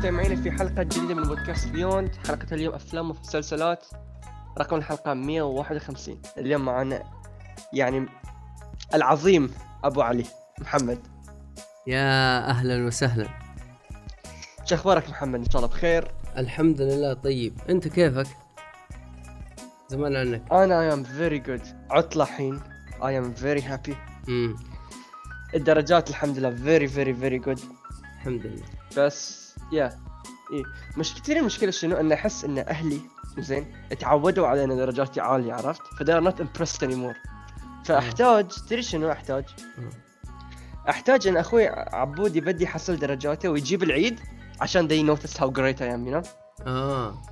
مستمعينا في حلقة جديدة من بودكاست بيوند حلقة اليوم أفلام ومسلسلات. رقم الحلقة 151 اليوم معنا يعني العظيم أبو علي محمد. يا أهلا وسهلا. شو أخبارك محمد؟ إن شاء الله بخير. الحمد لله طيب. أنت كيفك؟ زمان عنك. أنا I am very good عطلة حين. I am very happy امم الدرجات الحمد لله very very very good الحمد لله. بس يا إيه. مشكلتي المشكلة شنو؟ أن أحس أن أهلي زين تعودوا على ان درجاتي عالية عرفت؟ ف they are not impressed anymore. فأحتاج تدري شنو أحتاج. أحتاج أن أخوي عبود يبدي يحصل درجاته ويجيب العيد عشان they notice how great I am you know آه.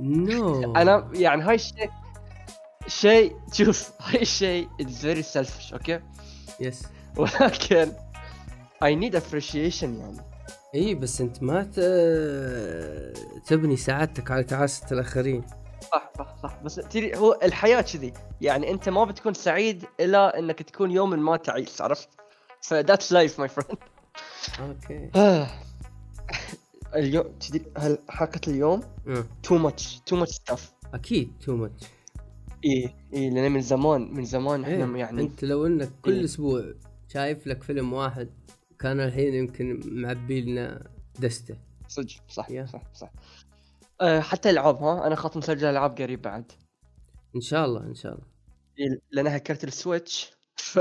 no أنا يعني هاي الشيء شيء شوف هاي الشيء it's very selfish okay؟ yes ولكن I need appreciation يعني. إي بس أنت ما. تبني سعادتك على تعاسة الآخرين صح صح صح بس تدري هو الحياة كذي يعني أنت ما بتكون سعيد إلا إنك تكون يوم ما تعيس عرفت؟ ف that's life my friend okay. اليوم تدري هل حلقة اليوم too much too much stuff أكيد too much إيه إيه لأن من زمان من زمان إحنا إيه. يعني أنت لو إنك كل إيه. أسبوع شايف لك فيلم واحد كان الحين يمكن معبي لنا دسته. صدق صح يا. صح صح. آه حتى العاب ها؟ أنا خاطر مسجل ألعاب قريب بعد. إن شاء الله إن شاء الله. لأن هكرت ال Switch ف...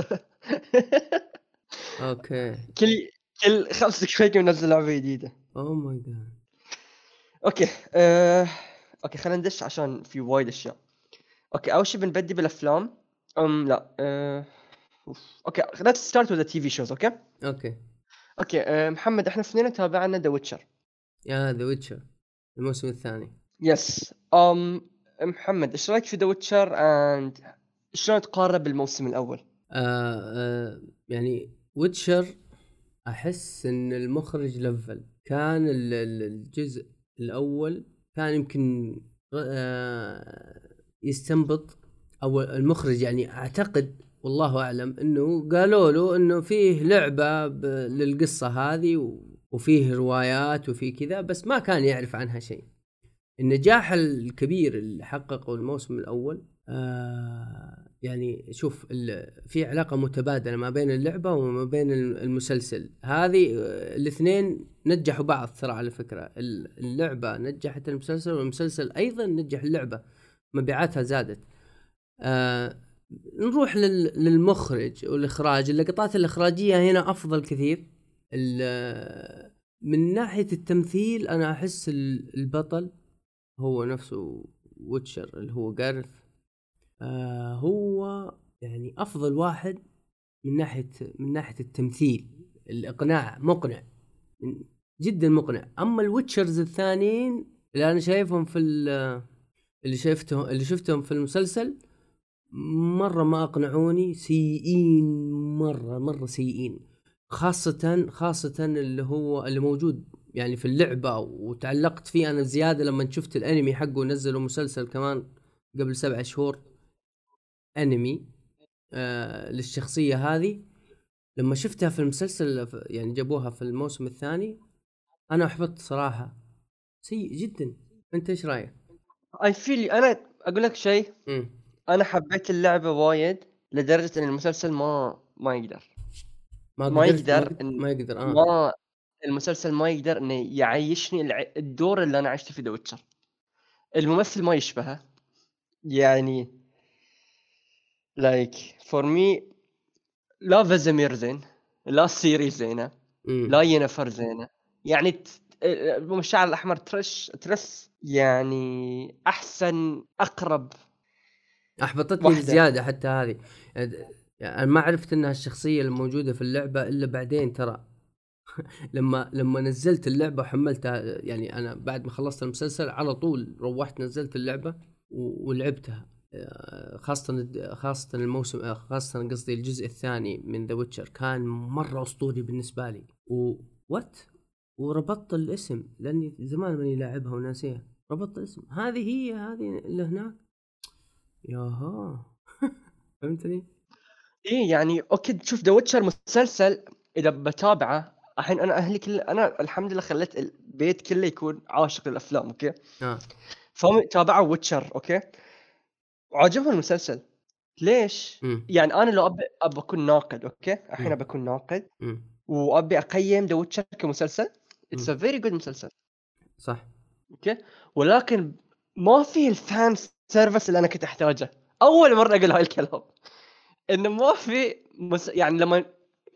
okay. كل كل خمس دقائق منزل لعبة جديدة. oh my God okay آه... okay خلينا ندش عشان في وايد أشياء. okay أول شيء بنبدي بالأفلام. أم لا. أوف. okay let's start with the TV shows okay؟ okay. okay آه... محمد إحنا اثنين تابعنا The Witcher يا The Witcher الموسم الثاني. yes أم محمد إيش رأيك في The Witcher and شلون تقارنه بالموسم الأول؟ آه آه يعني ويتشر أحس إن المخرج لفل كان ال- ال- الجزء الأول كان يمكن آه يستنبط أو المخرج يعني أعتقد والله أعلم. إنه قالوا له إنه فيه لعبة للقصة هذه وفيه روايات وفي كذا بس ما كان يعرف عنها شيء. النجاح الكبير اللي حققه الموسم الأول آه يعني شوف في علاقة متبادلة ما بين اللعبة وما بين الم- المسلسل. هذه آه، الاثنين نجحوا بعض ترى على فكرة. ال- اللعبة نجحت المسلسل والمسلسل أيضا نجح اللعبة مبيعاتها زادت. آه نروح لل- للمخرج والإخراج. اللقطات الإخراجية هنا أفضل كثير. من ناحية التمثيل أنا أحس ال- البطل هو نفسه Witcher اللي هو Geralt. آه هو يعني أفضل واحد من ناحية من ناحية التمثيل. الإقناع مقنع جدا مقنع. أما ال Witchers الثانيين اللي أنا شايفهم في ال- اللي شفتهم اللي شفتهم في المسلسل مرة ما أقنعوني سيئين مرة مرة سيئين. خاصة خاصة اللي هو اللي موجود يعني في اللعبة وتعلقت فيه أنا زيادة لما شفت الأنمي حقه نزلوا مسلسل كمان قبل سبع شهور. أنمي آه للشخصية هذه. لما شفتها في المسلسل يعني جابوها في الموسم الثاني أنا أحبطت صراحة. سيء جدا. أنت إيش رأيك؟ اي فيل أنا أقول لك شيء. أنا حبيت اللعبة وايد لدرجة إن المسلسل ما ما يقدر ما, ما يقدر ما, إن- ما يقدر آه ما المسلسل ما يقدر إنه يعيشني. الدور اللي أنا عشته في ذا ويتشر الممثل ما يشبهه يعني لايك فور مي لا فازمير زين لا سيري زينة. لا ينفر زينة يعني. المشاعر الأحمر ترش ترس يعني أحسن أقرب احبطتني. بزيادة حتى هذه. يعني أنا ما عرفت إنها الشخصية الموجودة في اللعبة إلا بعدين ترى. لما لما نزلت اللعبة وحملتها يعني أنا بعد ما خلصت المسلسل على طول روحت نزلت اللعبة ولعبتها. خاصة خاصة الموسم خاصة قصدي الجزء الثاني من The Witcher كان مرة أسطوري بالنسبة لي. و وات وربطت الاسم لأني زمان ماني لاعبها وناسيها. ربطت الاسم. هذه هي هذه اللي هناك. ياها. فهمتني؟ إيه يعني okay شوف The Witcher مسلسل إذا بتابعه الحين أنا أهلي كل أنا الحمد لله خليت البيت كله يكون عاشق للأفلام okay؟ آه. فهم تابعوا Witcher okay؟ وعجبهم المسلسل. ليش؟ امم يعني أنا لو أبي ابى أكون ناقد okay؟ الحين مم. ابى أكون ناقد وأبي أقيم The Witcher كمسلسل. it's a very good مسلسل. صح. okay؟ ولكن ما فيه ال fan service اللي أنا كنت أحتاجه. أول مرة أقول هاي الكلام. إنه ما في مس... يعني لما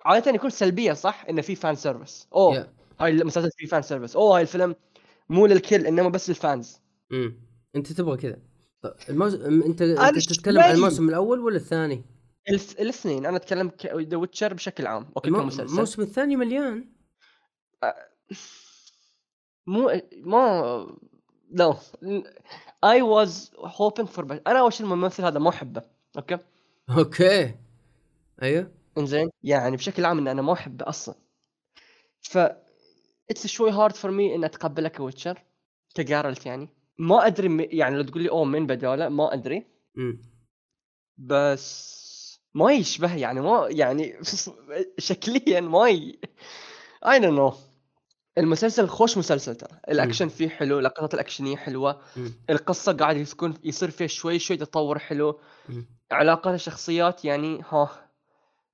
عادة يكون سلبية صح؟ إنه في fan service أوه يا هاي المسلسل فيه fan service أوه هاي الفيلم مو للكل انما بس لل fans امم أنت تبغى كذا. طيب الموز... أنت أنت تتكلم عن. الموسم الأول ولا الثاني؟ الف... الاثنين. أنا أتكلم ك... The Witcher بشكل عام. okay المو... كمسلسل. الموسم الثاني مليان. مو ما لا I was hoping for أنا أول شيء الممثل هذا ما أحبه. okay؟ okay. أيوه. إنزين. يعني بشكل عام إن أنا ما أحبه أصلا. ف it's شوي hard for me إن أتقبله ك Witcher ك Geralt يعني. ما أدري م... يعني لو تقول لي أوه من بداله ما أدري. امم بس ما يشبه يعني ما يعني شكليا ما ي... I don't know المسلسل خوش مسلسل ترى. الأكشن فيه حلو لقطات الأكشنية حلوة. القصة قاعد يكون يصير فيها شوي شوي تطور حلو. علاقات الشخصيات يعني ها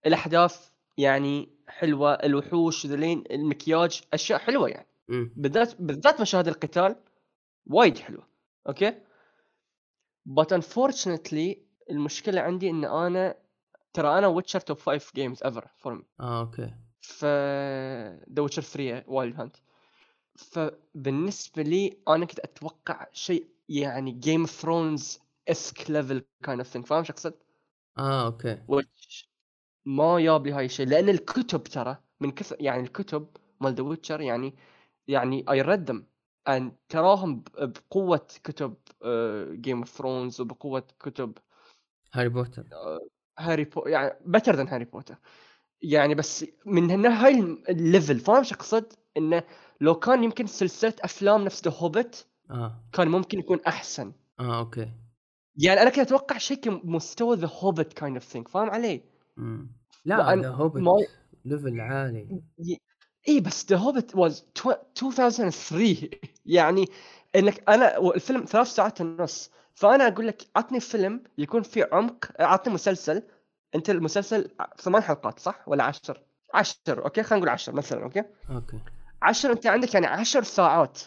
الأحداث يعني حلوة الوحوش ذلين المكياج أشياء حلوة يعني. بالذات بالذات مشاهد القتال وايد حلوة okay؟ But unfortunately المشكلة عندي إن أنا ترى أنا Witcher top 5 games ever for me آه okay. ف The Witcher 3 Wild Hunt فبالنسبة لي أنا كنت أتوقع شيء يعني Game of Thrones-esque level kind of thing فاهم شو أقصد؟ آه okay. which ما جاب لي هاي الشيء لأن الكتب ترى من كثر يعني الكتب مال The Witcher يعني يعني I read them ان تراهم بقوة كتب Game of Thrones وبقوة كتب Harry Potter. Harry Po يعني better than Harry Potter. يعني بس من هنا هاي ال level فاهم شو اقصد؟ إنه لو كان يمكن سلسلة أفلام نفس The Hobbit آه. كان ممكن يكون أحسن. آه okay. يعني أنا كنت أتوقع شيء كمستوى The Hobbit kind of thing فاهم علي؟ امم لا The Hobbit ما- level عالي. اي بس The Hobbit was 2003 يعني إنك أنا الفيلم ثلاث ساعات ونص. فأنا أقول لك عطني فيلم يكون فيه عمق عطني مسلسل أنت المسلسل ثمان حلقات صح ولا عشر؟ عشر okay خلينا نقول عشر مثلا okay okay عشر أنت عندك يعني عشر ساعات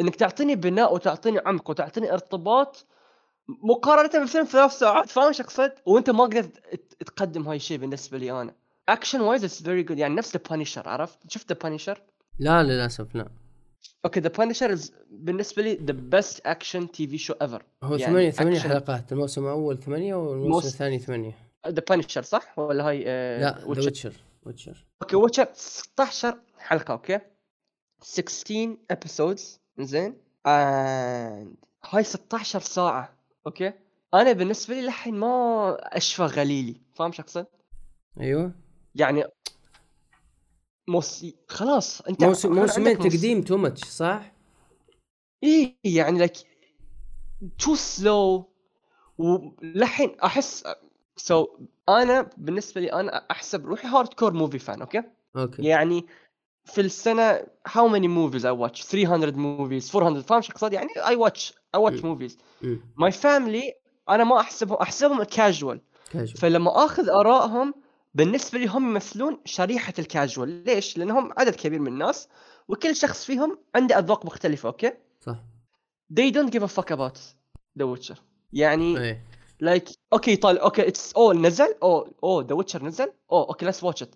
إنك تعطيني بناء وتعطيني عمق وتعطيني ارتباط مقارنة بفيلم ثلاث ساعات فاهم اقصد؟ وأنت ما قدرت تقدم هاي الشيء بالنسبة لي أنا. action wise it's very good يعني نفس The Punisher عرفت؟ شفت The Punisher؟ لا للأسف لا okay The Punisher بالنسبة لي the best action TV show ever. هو يعني ثمانية ثمانية action- حلقات الموسم الأول ثمانية والموسم موس- الثاني ثمانية The Punisher صح؟ ولا هاي آه لا The Witcher؟ Witcher Witcher okay Witcher 16 حلقة okay 16 episodes زين وهاي 16 ساعة okay أنا بالنسبة لي للحين ما أشفى غليلي فاهم شو أقصد؟ أيوه يعني موس... خلاص انت موسم موسمين موس- تقديم too much صح؟ اي يعني like too slow ولحين أحس so so, أنا بالنسبة لي أنا أحسب روحي hardcore movie fan okay؟ okay. يعني في السنة how many movies I watch 300 movies 400 فاهم شو اقصد يعني I watch مم. movies. امم my family أنا ما أحسبهم أحسبهم casual casual فلما آخذ آرائهم بالنسبة لي هم يمثلون شريحة الكاجوال ليش لأنهم عدد كبير من الناس وكل شخص فيهم عنده أذواق مختلفة okay صح they don't give a fuck about The Witcher يعني إيه like okay طال okay it's أو نزل أو أو The Witcher نزل أو okay let's watch it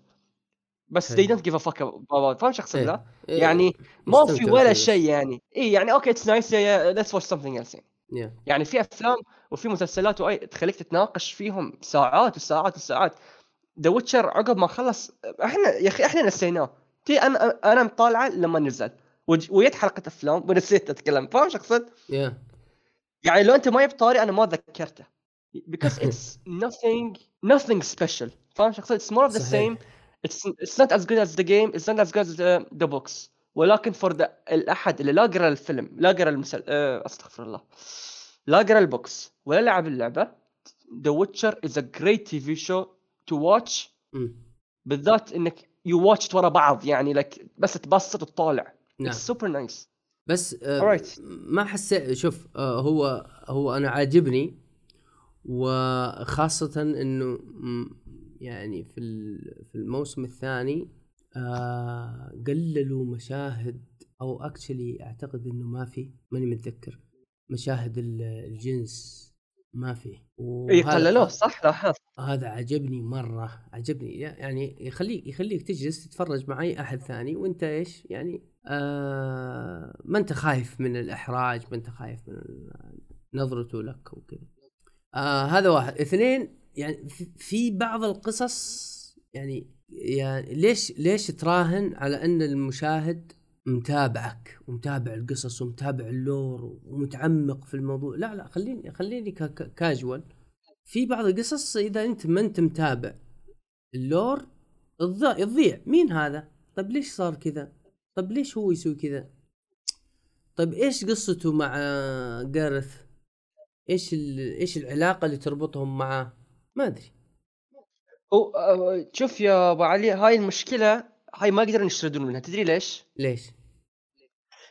بس they حلو. don't give a fuck about فاهم اقصد إيه. لا؟ إيه. يعني ما في ولا. شيء يعني اي يعني okay it's nice let's watch something else يعني. يعني في أفلام وفي مسلسلات وأي تخليك تتناقش فيهم ساعات وساعات وساعات The Witcher عقب ما خلص إحنا يا أخي إحنا نسيناه. تي أنا أنا مطالعة لما نزل. وج- ويت حلقة أفلام ونسيت أتكلم فاهم شو أقصد؟ يا يعني لو أنت ما طاري أنا ما ذكرته. Because it's nothing nothing special. فاهم شو أقصد؟ it's more of the صحيح. same. It's it's not as good as the game it's not as good as the, the books. ولكن for the الأحد اللي لا قرأ الفيلم لا قرأ المسل... أه أستغفر الله. لا قرأ البوكس ولا لعب اللعبة. The Witcher is a great TV show. to watch مم. بالذات إنك you watch ورا بعض يعني لك بس تبسط وتطالع نعم super nice بس آه Alright. ما حسيت شوف آه هو هو أنا عاجبني وخاصة إنه يعني في في الموسم الثاني آه قللوا مشاهد أو اكشلي أعتقد إنه ما في ماني متذكر مشاهد ال- الجنس ما في اي قللوه صح لاحظت. هذا عجبني مرة عجبني. يعني يخليك يخليك تجلس تتفرج مع اي أحد ثاني وأنت إيش؟ يعني آه ما أنت خايف من الإحراج ما أنت خايف من نظرته لك وكذا. آه هذا واحد. اثنين يعني في- في بعض القصص يعني يعني ليش ليش تراهن على أن المشاهد متابعك ومتابع القصص ومتابع ال lore ومتعمق في الموضوع. لا لا خليني خليني كا- كا- كاجوال في بعض القصص إذا أنت ما أنت متابع ال lore تضيع مين هذا؟ طب ليش صار كذا؟ طب ليش هو يسوي كذا؟ طيب إيش قصته مع Geralt إيش. إيش العلاقة اللي تربطهم معاه؟ ما أدري. آه، شوف يا أبو علي هاي المشكلة هاي ما يقدرون يشردون منها. تدري ليش؟ ليش؟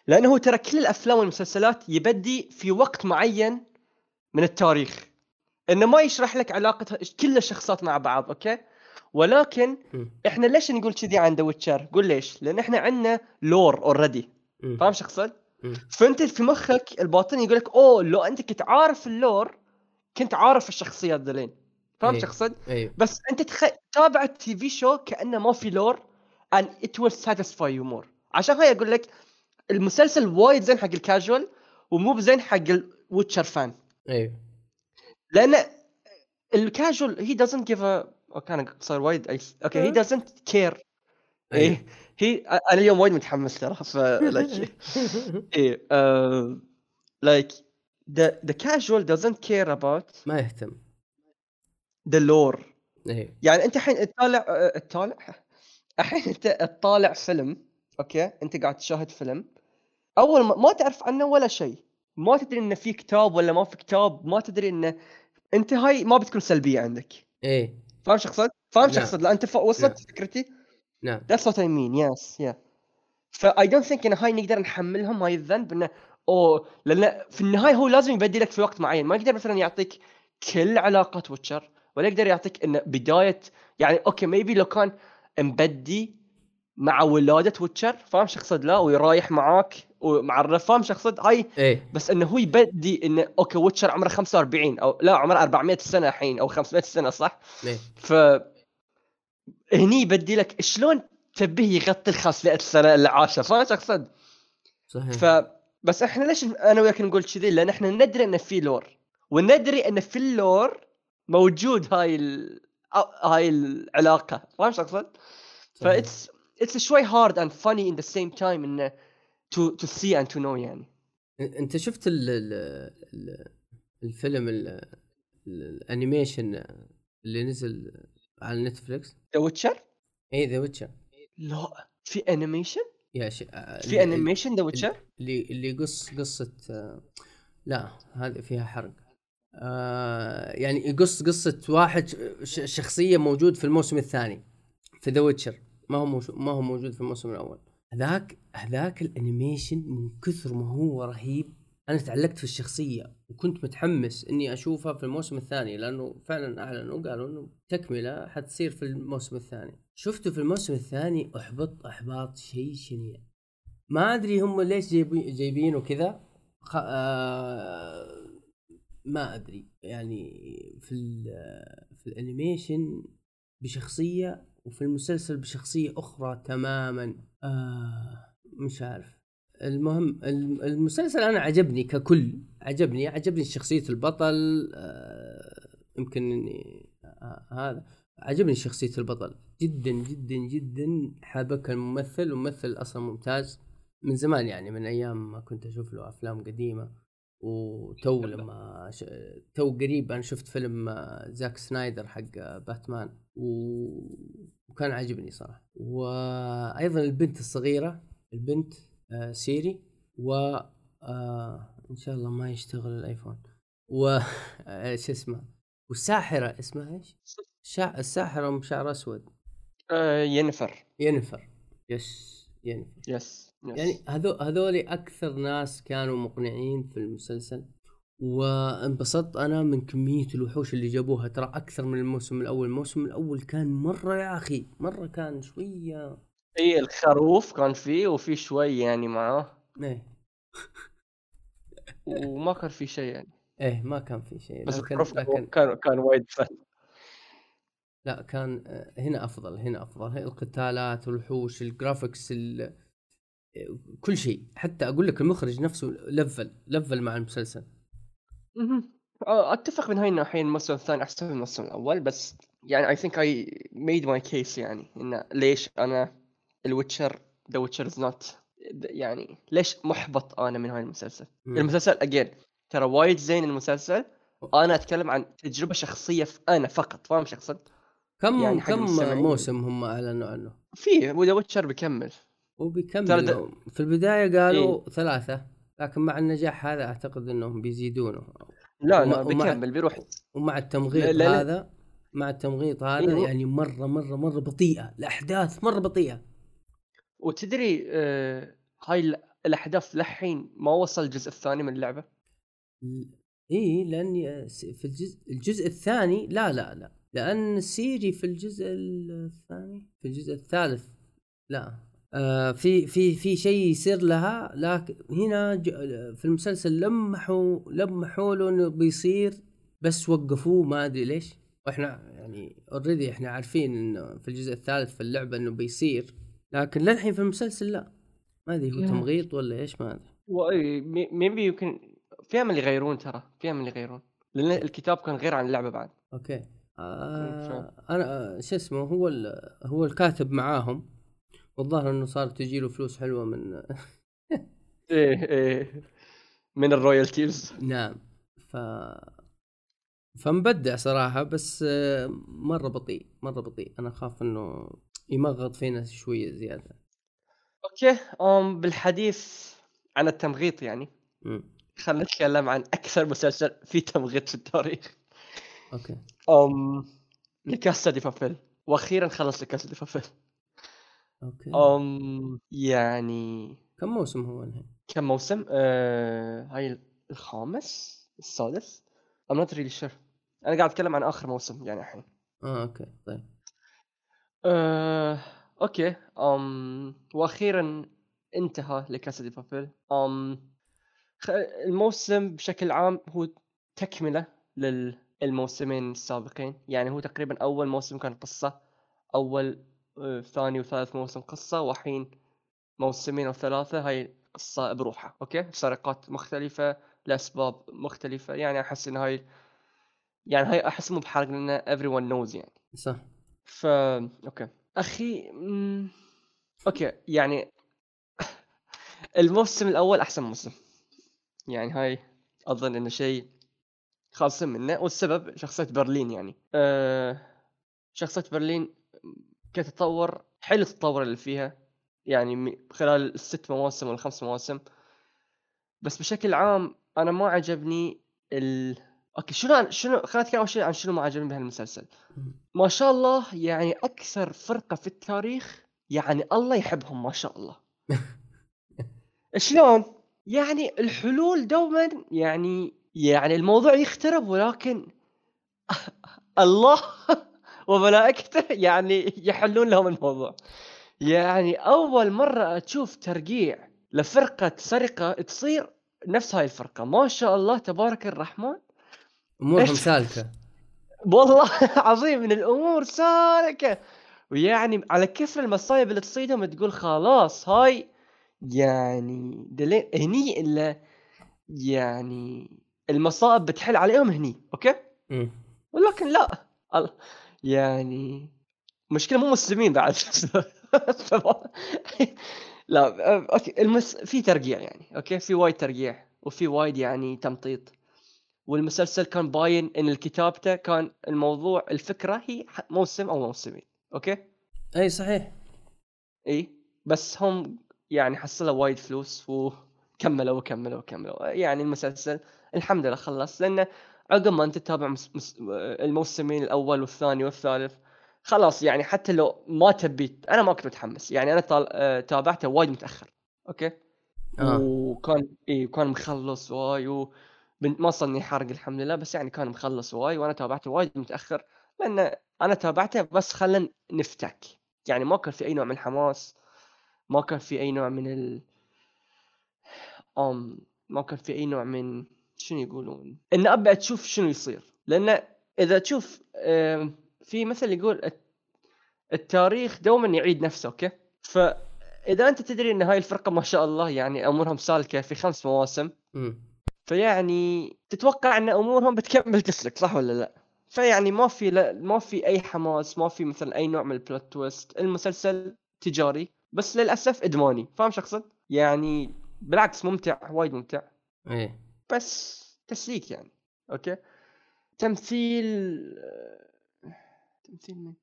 لأنه هو ترى كل الأفلام والمسلسلات يبدي في وقت معين من التاريخ. إنه ما يشرح لك علاقة كل الشخصيات مع بعض okay؟ ولكن مم. إحنا ليش نقول كذي عن The Witcher قول ليش؟ لأن إحنا عندنا lore already. فاهم شو أقصد. فأنت في مخك الباطني يقول لك أوه لو أنت كنت عارف ال lore كنت عارف الشخصيات ذلين فاهم إيه. شو أقصد؟ أيوه بس أنت تخ... تابع التي في شو كأنه ما في lore and it will satisfy you more. عشان هاي أقول لك المسلسل وايد زين حق الكاجوال ومو بزين حق الويتشر fan أيوه لأن ال casual he doesn't give a أوكي أنا صار وايد. okay he doesn't care. إيه. هي أنا اليوم وايد متحمس ترى ف like إيه like the the casual doesn't care about ما يهتم. the lore. أيوه يعني أنت الحين تطالع أه، تطالع؟ الحين انت تطالع فيلم أوكي؟ انت قاعد تشاهد فيلم. أول ما, ما تعرف عنه ولا شيء. ما تدري إنه في كتاب ولا ما في كتاب. ما تدري انه أنت هاي ما بتكون سلبية عندك. إيه. فاهم شو اقصد؟ فاهم شو نعم. اقصد؟ لا أنت ف... وصلت نعم. فكرتي؟ نعم. That's what I mean. Yes. Yeah. ف I don't think إن هاي نقدر نحملهم هاي الذنب انه أوه لأن في النهاية هو لازم يبدي لك في وقت معين. ما يقدر مثلا يعطيك كل علاقات ويتشر ولا يقدر يعطيك إنه بدايه يعني okay maybe لو كان مبدي مع ولادة ويتشر فاهم شو اقصد لا ويرايح معاك ومعرف فاهم شو اقصد هاي إيه بس إنه هو يبدي انه أوكي ويتشر عمره 45 أو لا عمره 400 سنة الحين أو 500 سنة صح؟ إيه ف هني يبدي لك شلون تبيه يغطي ال 500 سنة اللي عاشها فاهم شو اقصد؟ صحيح ف بس إحنا ليش أنا وياك نقول كذي؟ لأن إحنا ندري ان في lore وندري إن في ال lore موجود هاي ال... هاي العلاقة فاهم شو أقصد؟ ف that's it's شوي hard and funny in the same time إنه to to see and to know يعني أنت شفت ال ال ال الفيلم ال ال- ال animation اللي نزل على نتفلكس ذا ويتشر؟ اي ذا ويتشر لا في animation؟ يا شيء في animation ذا ويتشر؟ اللي اللي يقص قصة لا هذه فيها حرق آه يعني يقص قصة واحد شخصية موجود في الموسم الثاني في ذا ويتشر ما هو ما هو موجود في الموسم الأول. هذاك هذاك ال animation من كثر ما هو رهيب. أنا تعلقت في الشخصية وكنت متحمس إني أشوفها في الموسم الثاني لأنه فعلا اعلنوا قالوا إنه تكملة حتصير في الموسم الثاني. شفته في الموسم الثاني أحبط أحباط شيء شنيع. ما أدري هم ليش جايبين جايبينه كذا. خ... آه... ما أدري. يعني في ال... في الأنيميشن بشخصية وفي المسلسل بشخصية أخرى تماما. آه... مش عارف. المهم الم- المسلسل أنا عجبني ككل. عجبني عجبني شخصية البطل. آه... يمكن إني آه... هذا. عجبني شخصية البطل. جدا جدا جدا حابك الممثل. وممثل أصلا ممتاز. من زمان يعني من أيام ما كنت أشوف له أفلام قديمة. وتو لما ش... تو قريب أنا شفت فيلم آه، زاك سنايدر حق آه، باتمان و... وكان عاجبني صراحة. وأيضا البنت الصغيرة البنت آه سيري و آه إن شاء الله ما يشتغل الآيفون. و آه، شو اسمه والساحرة اسمها إيش؟ شا... الساحرة أم شعر أسود. آه ينفر ينفر yes ينفر yes. يعني هذو هذول أكثر ناس كانوا مقنعين في المسلسل وانبسطت أنا من كمية الوحوش اللي جابوها. ترى أكثر من الموسم الأول. الموسم الأول كان مرة يا أخي مرة كان شوية. إي الخروف كان فيه وفي شوي يعني معاه إيه. وما كان في شيء يعني. إيه ما كان في شيء. بس الخروف لكن كان كان وايد fun لا كان آه، هنا أفضل هنا أفضل. القتالات والوحوش ال graphics ال... كل شيء. حتى أقول لك المخرج نفسه level level مع المسلسل. أتفق من هاي الناحية الموسم الثاني أحسن من الموسم الأول بس يعني I think I made my case يعني انه ليش أنا الويتشر ذا ويتشر is not يعني ليش محبط أنا من هاي المسلسل؟ مم. المسلسل again ترى وايد زين المسلسل. أنا أتكلم عن تجربة شخصية في أنا فقط فاهم شو اقصد؟ كم يعني كم. موسم هم أعلنوا عنه؟ فيه ذا ويتشر بيكمل. وبيكمل في البداية قالوا إيه. ثلاثة لكن مع النجاح هذا أعتقد إنهم بيزيدونه لا لا بيكمل بيروح. ومع التمغيط لا- لا- لا. هذا مع التمغيط هذا إيه. يعني مرة مرة مرة بطيئة. الأحداث مرة بطيئة. وتدري آه هاي ال- الأحداث لحين ما وصل الجزء الثاني من اللعبة؟ اي لاني في الجزء الجزء الثاني لا لا لا. لأن سيري في الجزء الثاني؟ في الجزء الثالث لا. آه في في في شيء يصير لها لكن هنا في المسلسل لمحوا لمحوا له إنه بيصير بس وقفوه ما أدري ليش. وإحنا يعني already إحنا عارفين إنه في الجزء الثالث في اللعبة إنه بيصير لكن للحين في المسلسل لا. ما أدري هو. تمغيط ولا إيش ما أدري. why maybe يمكن في أمل يغيرون ترى في أمل يغيرون لأن الكتاب كان غير عن اللعبة بعد. okay. آه أنا آه، شو اسمه هو ال- هو الكاتب معاهم. والظاهر إنه صار تجيله فلوس حلوة من إيه إيه. من ال royalties. نعم. ف فمبدع صراحة بس مرة بطيء مرة بطيء. أنا أخاف إنه يمغط فينا شوية زيادة. okay. أم بالحديث عن التمغيط يعني. خلينا نتكلم عن أكثر مسلسل فيه تمغيط في التاريخ. okay. أم لكاسا دي بابيل. وأخيرا خلص لكاسا دي بابيل. okay. أم يعني كم موسم هو الحين؟ كم موسم؟ آه هاي الخامس؟ السادس؟ I'm not really sure. أنا قاعد أتكلم عن آخر موسم يعني الحين. آه okay طيب. آه، okay. أم وأخيرا انتهى لكاسا دي بابيل. خ- الموسم بشكل عام هو تكملة للموسمين السابقين. يعني هو تقريبا أول موسم كان قصة أول ثاني وثالث موسم قصة وحين موسمين أو ثلاثة هاي قصة بروحها okay؟ سرقات مختلفة لأسباب مختلفة يعني أحس إن هاي يعني هاي أحس مو بحرق لأن everyone knows يعني. صح. ف okay. أخي مم... okay يعني الموسم الأول أحسن موسم. يعني هاي أظن إنه شيء خاص منه والسبب شخصية برلين يعني. أه شخصية برلين كتطور حلو التطور اللي فيها يعني خلال الست مواسم ولا الخمس مواسم. بس بشكل عام أنا ما عجبني ال أوكي شنو عن- شنو خلينا نتكلم أول شيء عن شنو ما عجبني بهالمسلسل. ما شاء الله يعني أكثر فرقة في التاريخ يعني الله يحبهم ما شاء الله. شلون؟ يعني الحلول دوما يعني يعني الموضوع يخترب ولكن الله وملائكته يعني يحلون لهم الموضوع. يعني أول مرة أشوف ترقيع لفرقة سرقة تصير نفس هاي الفرقة. ما شاء الله تبارك الرحمن. أمورهم؟ سالكة. والله عظيم من الأمور سالكة. ويعني على كثر المصايب اللي تصيدهم تقول خلاص هاي يعني دلين هني الا يعني المصائب بتحل عليهم هني okay؟ مم. ولكن لا. يعني مشكلة مو مسلمين بعد. لا okay المس... في ترقيع يعني okay في وايد ترقيع وفي وايد يعني تمطيط. والمسلسل كان باين إن كتابته كان الموضوع الفكرة هي موسم أو موسمين okay؟ أي صحيح. إي بس هم يعني حصلوا وايد فلوس وكملوا وكملوا وكملوا. يعني المسلسل الحمد لله خلص لأنه عقب ما انت تتابع مس... مس... الموسمين الأول والثاني والثالث خلاص يعني حتى لو ما تبي أنا ما كنت متحمس يعني أنا طال... آه، تابعته وايد متأخر okay آه. وكان إي كان مخلص واي و... ما وصلني حرق الحمد لله بس يعني كان مخلص واي وأنا تابعته وايد متأخر لأن أنا تابعته بس خلنا نفتك يعني ما كان في أي نوع من الحماس ما كان في أي نوع من ال آم ما كان في أي نوع من شنو يقولون؟ إن ابى تشوف شنو يصير. لأن إذا تشوف في مثل يقول التاريخ دوما يعيد نفسه أوكي؟ فإذا أنت تدري إن هاي الفرقة ما شاء الله يعني أمورهم سالكة في خمس مواسم فيعني تتوقع إن أمورهم بتكمل تسلك صح ولا لا؟ فيعني ما في لا ما في أي حماس ما في مثلا أي نوع من ال plot twist المسلسل تجاري بس للأسف إدماني. فاهم أقصد؟ يعني بالعكس ممتع وايد ممتع. إيه. بس تسليك يعني okay؟ تمثيل تمثيل مين؟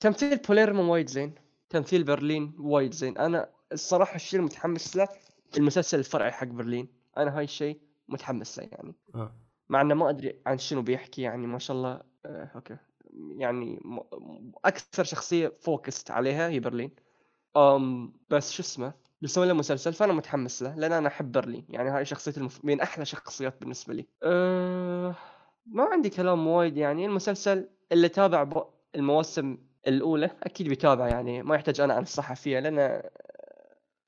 تمثيل باليرمو وايد زين تمثيل برلين وايد زين. أنا الصراحة الشيء المتحمس له المسلسل الفرعي حق برلين. أنا هاي الشيء متحمس له يعني. آه. مع إنه ما أدري عن شنو بيحكي يعني ما شاء الله آه okay. يعني أكثر شخصية focused عليها هي برلين. أم بس شو اسمه؟ بيسوي له مسلسل فأنا متحمس له لأن أنا أحب برلين. يعني هاي شخصيتي المف... من أحلى شخصيات بالنسبة لي. أه... ما عندي كلام وايد يعني. المسلسل اللي تابع المواسم الأولى أكيد بيتابع يعني. ما يحتاج أنا انصحه فيها لأن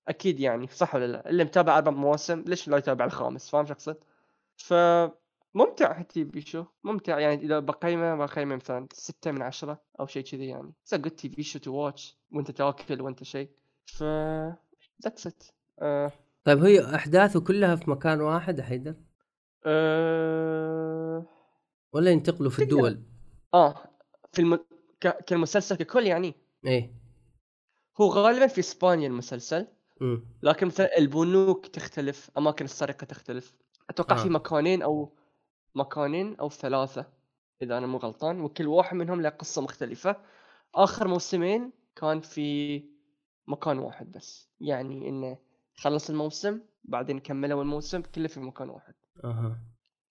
أكيد يعني صح ولا لا؟ اللي متابع أربع مواسم ليش لا يتابع الخامس؟ فاهم شو اقصد؟ ف ممتع TV show ممتع يعني. إذا بقيمة بقيمة مثلا ستة من عشرة أو شيء كذي يعني. it's good TV show to watch وأنت تاكل وأنت شيء ف that's it uh... طيب هي أحداثه كلها في مكان واحد حيدر؟ أه... ولا ينتقلوا في الدول؟ آه. في الم... ك... كالمسلسل ككل يعني. إيه. هو غالبا في إسبانيا المسلسل م. لكن مثلا البنوك تختلف أماكن السرقة تختلف. أتوقع آه. في مكانين أو مكانين أو ثلاثة إذا أنا مو غلطان وكل واحد منهم له قصة مختلفة. آخر موسمين كان في مكان واحد بس. يعني إنه خلص الموسم بعدين كملوا الموسم كله في مكان واحد. أها.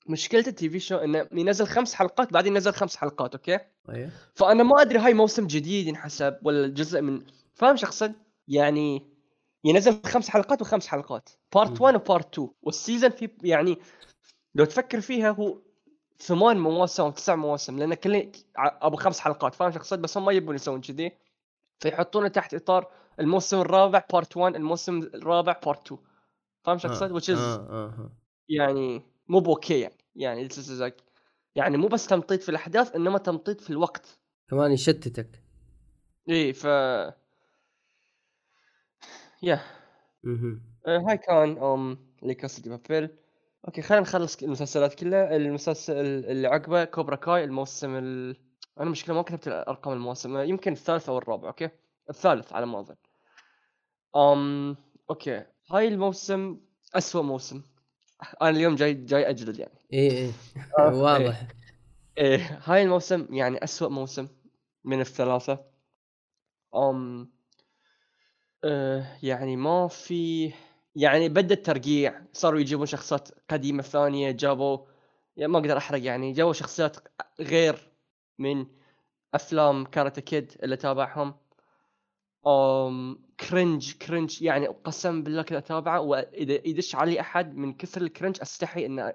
مشكلة التي في شو؟ إنه ينزل خمس حلقات بعدين ينزل خمس حلقات أوكي؟ أيوه. فأنا ما أدري هاي موسم جديد ينحسب ولا جزء من فاهم شو اقصد؟ يعني ينزل خمس حلقات وخمس حلقات. part 1 و part 2 وال season في يعني لو تفكر فيها هو ثمان مواسم أو تسع مواسم لأن كل أبو خمس حلقات فاهم شو اقصد؟ بس هم ما يبون يسوون كذي. فيحطونه تحت إطار الموسم الرابع part 1 الموسم الرابع part 2 فاهم شو اقصد؟ which is آه آه آه. يعني مو ب okay يعني. يعني like يعني مو بس تمطيط في الأحداث إنما تمطيط في الوقت. كمان يشتتك. إيه ف yeah هاي كان ام La Casa de Papel okay خلينا نخلص المسلسلات كلها. المسلسل اللي عقبه Cobra Kai الموسم ال... أنا مشكلة ما كتبت ارقام الموسم يمكن الثالث أو الرابع okay؟ الثالث على ما أظن. أم okay. هاي الموسم أسوأ موسم. أنا اليوم جاي جاي اجلد يعني. إيه إيه. واضح إيه. إيه هاي الموسم يعني أسوأ موسم من الثلاثة. أم أه يعني ما في يعني بدأ الترقيع. صاروا يجيبون شخصيات قديمة ثانية جابوا يعني ما أقدر أحرق يعني جابوا شخصيات غير من أفلام Karate Kid اللي تابعهم. cringe cringe يعني قسم بالله كذا أتابعه وإذا يدش علي أحد من كثر ال cringe أستحي ان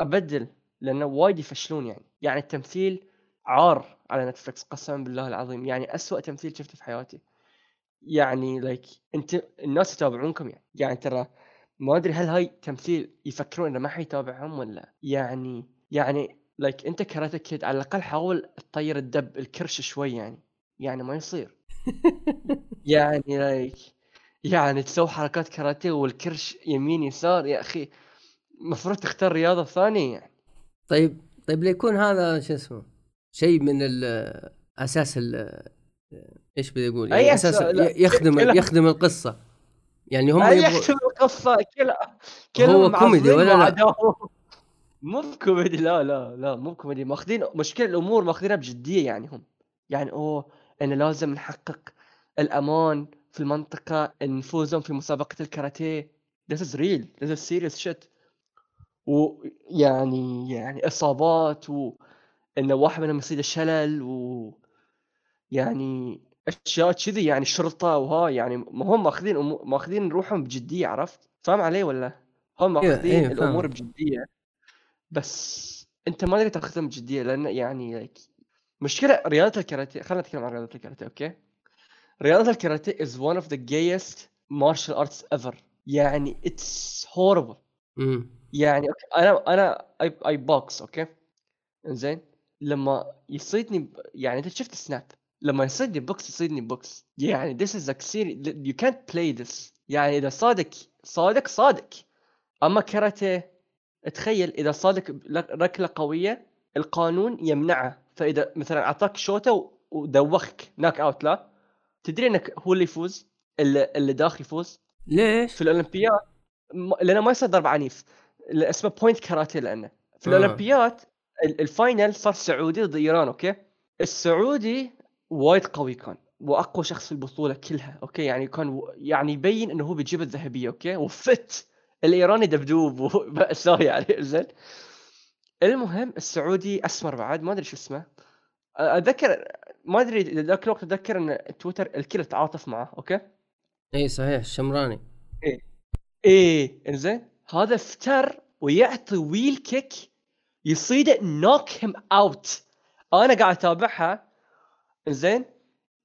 أبدل لأنه وايد يفشلون يعني. يعني التمثيل عار على نتفلكس قسما بالله العظيم. يعني أسوأ تمثيل شفته في حياتي. يعني like أنت الناس يتابعونكم يعني. يعني ترى ما أدري هل هاي تمثيل يفكرون إنه ما حيتابعهم ولا يعني يعني like أنت Karate Kid على الأقل حاول تطير الدب الكرش شوي يعني. يعني ما يصير. يعني like يعني تسوي حركات كاراتيه والكرش يمين يسار يا أخي. المفروض تختار رياضة ثانية يعني. طيب طيب ليكون هذا شو اسمه؟ شيء من أساس ال- إيش بدي أقول؟ يعني أساس؟ يخدم كلها- يخدم القصة. يعني هم يبغوا يحسب القصة كلها هو كلهم كوميدي ولا لا؟ مو بكوميدي لا لا لا مو بكوميدي. ماخذين مشكلة الأمور ماخذينها بجدية يعني هم. يعني أوه ان لازم نحقق الأمان في المنطقة نفوزهم في مسابقة الكاراتيه this is real this is serious shit ويعني يعني إصابات وان واحد منهم يصير شلل و يعني أشياء كذي يعني شرطة وهاي يعني ما هم ماخذين أمو- ماخذين روحهم بجدية عرفت؟ فاهم علي ولا؟ هم إيه، ماخذين إيه، الأمور. بجدية بس أنت ما تقدر تاخذهم بجدية لأن يعني like مشكلة رياضة الكاراتيه خلينا نتكلم عن رياضة الكاراتيه okay؟ رياضة الكاراتيه is one of the gayest martial arts ever. يعني it's horrible. مم. يعني okay، أنا أنا I box okay؟ إنزين؟ لما يصيدني يعني أنت شفت سناب لما يصيدني بوكس يصيدني بوكس. يعني this is like serious you can't play this. يعني إذا صادك صادك صادك. أما كاراتيه تخيل إذا صادك ركلة قوية القانون يمنعه. فإذا مثلا أعطاك شوطة و- ودوخك knock out لا؟ تدري إنك هو اللي يفوز؟ اللي, اللي داخل يفوز؟ ليش؟ في الأولمبياد لأنه ما يصير ضرب عنيف. اسمه point karate لأنه. في آه. الأولمبياد ال- ال final صار سعودي ضد إيران okay؟ السعودي وايد قوي كان وأقوى شخص في البطولة كلها okay؟ يعني كان يعني يبين إنه هو بيجيب الذهبية okay؟ وفت. الإيراني دبدوب ومأساة يعني زين؟ المهم السعودي أسمر بعد ما أدري شو اسمه. أتذكر ما أدري ذاك الوقت أتذكر إن تويتر الكل تعاطف معه okay؟ اي صحيح الشمراني إيه. إنزين. هذا افتر ويعطي wheel kick يصيده knock him out أنا قاعد أتابعها. إنزين.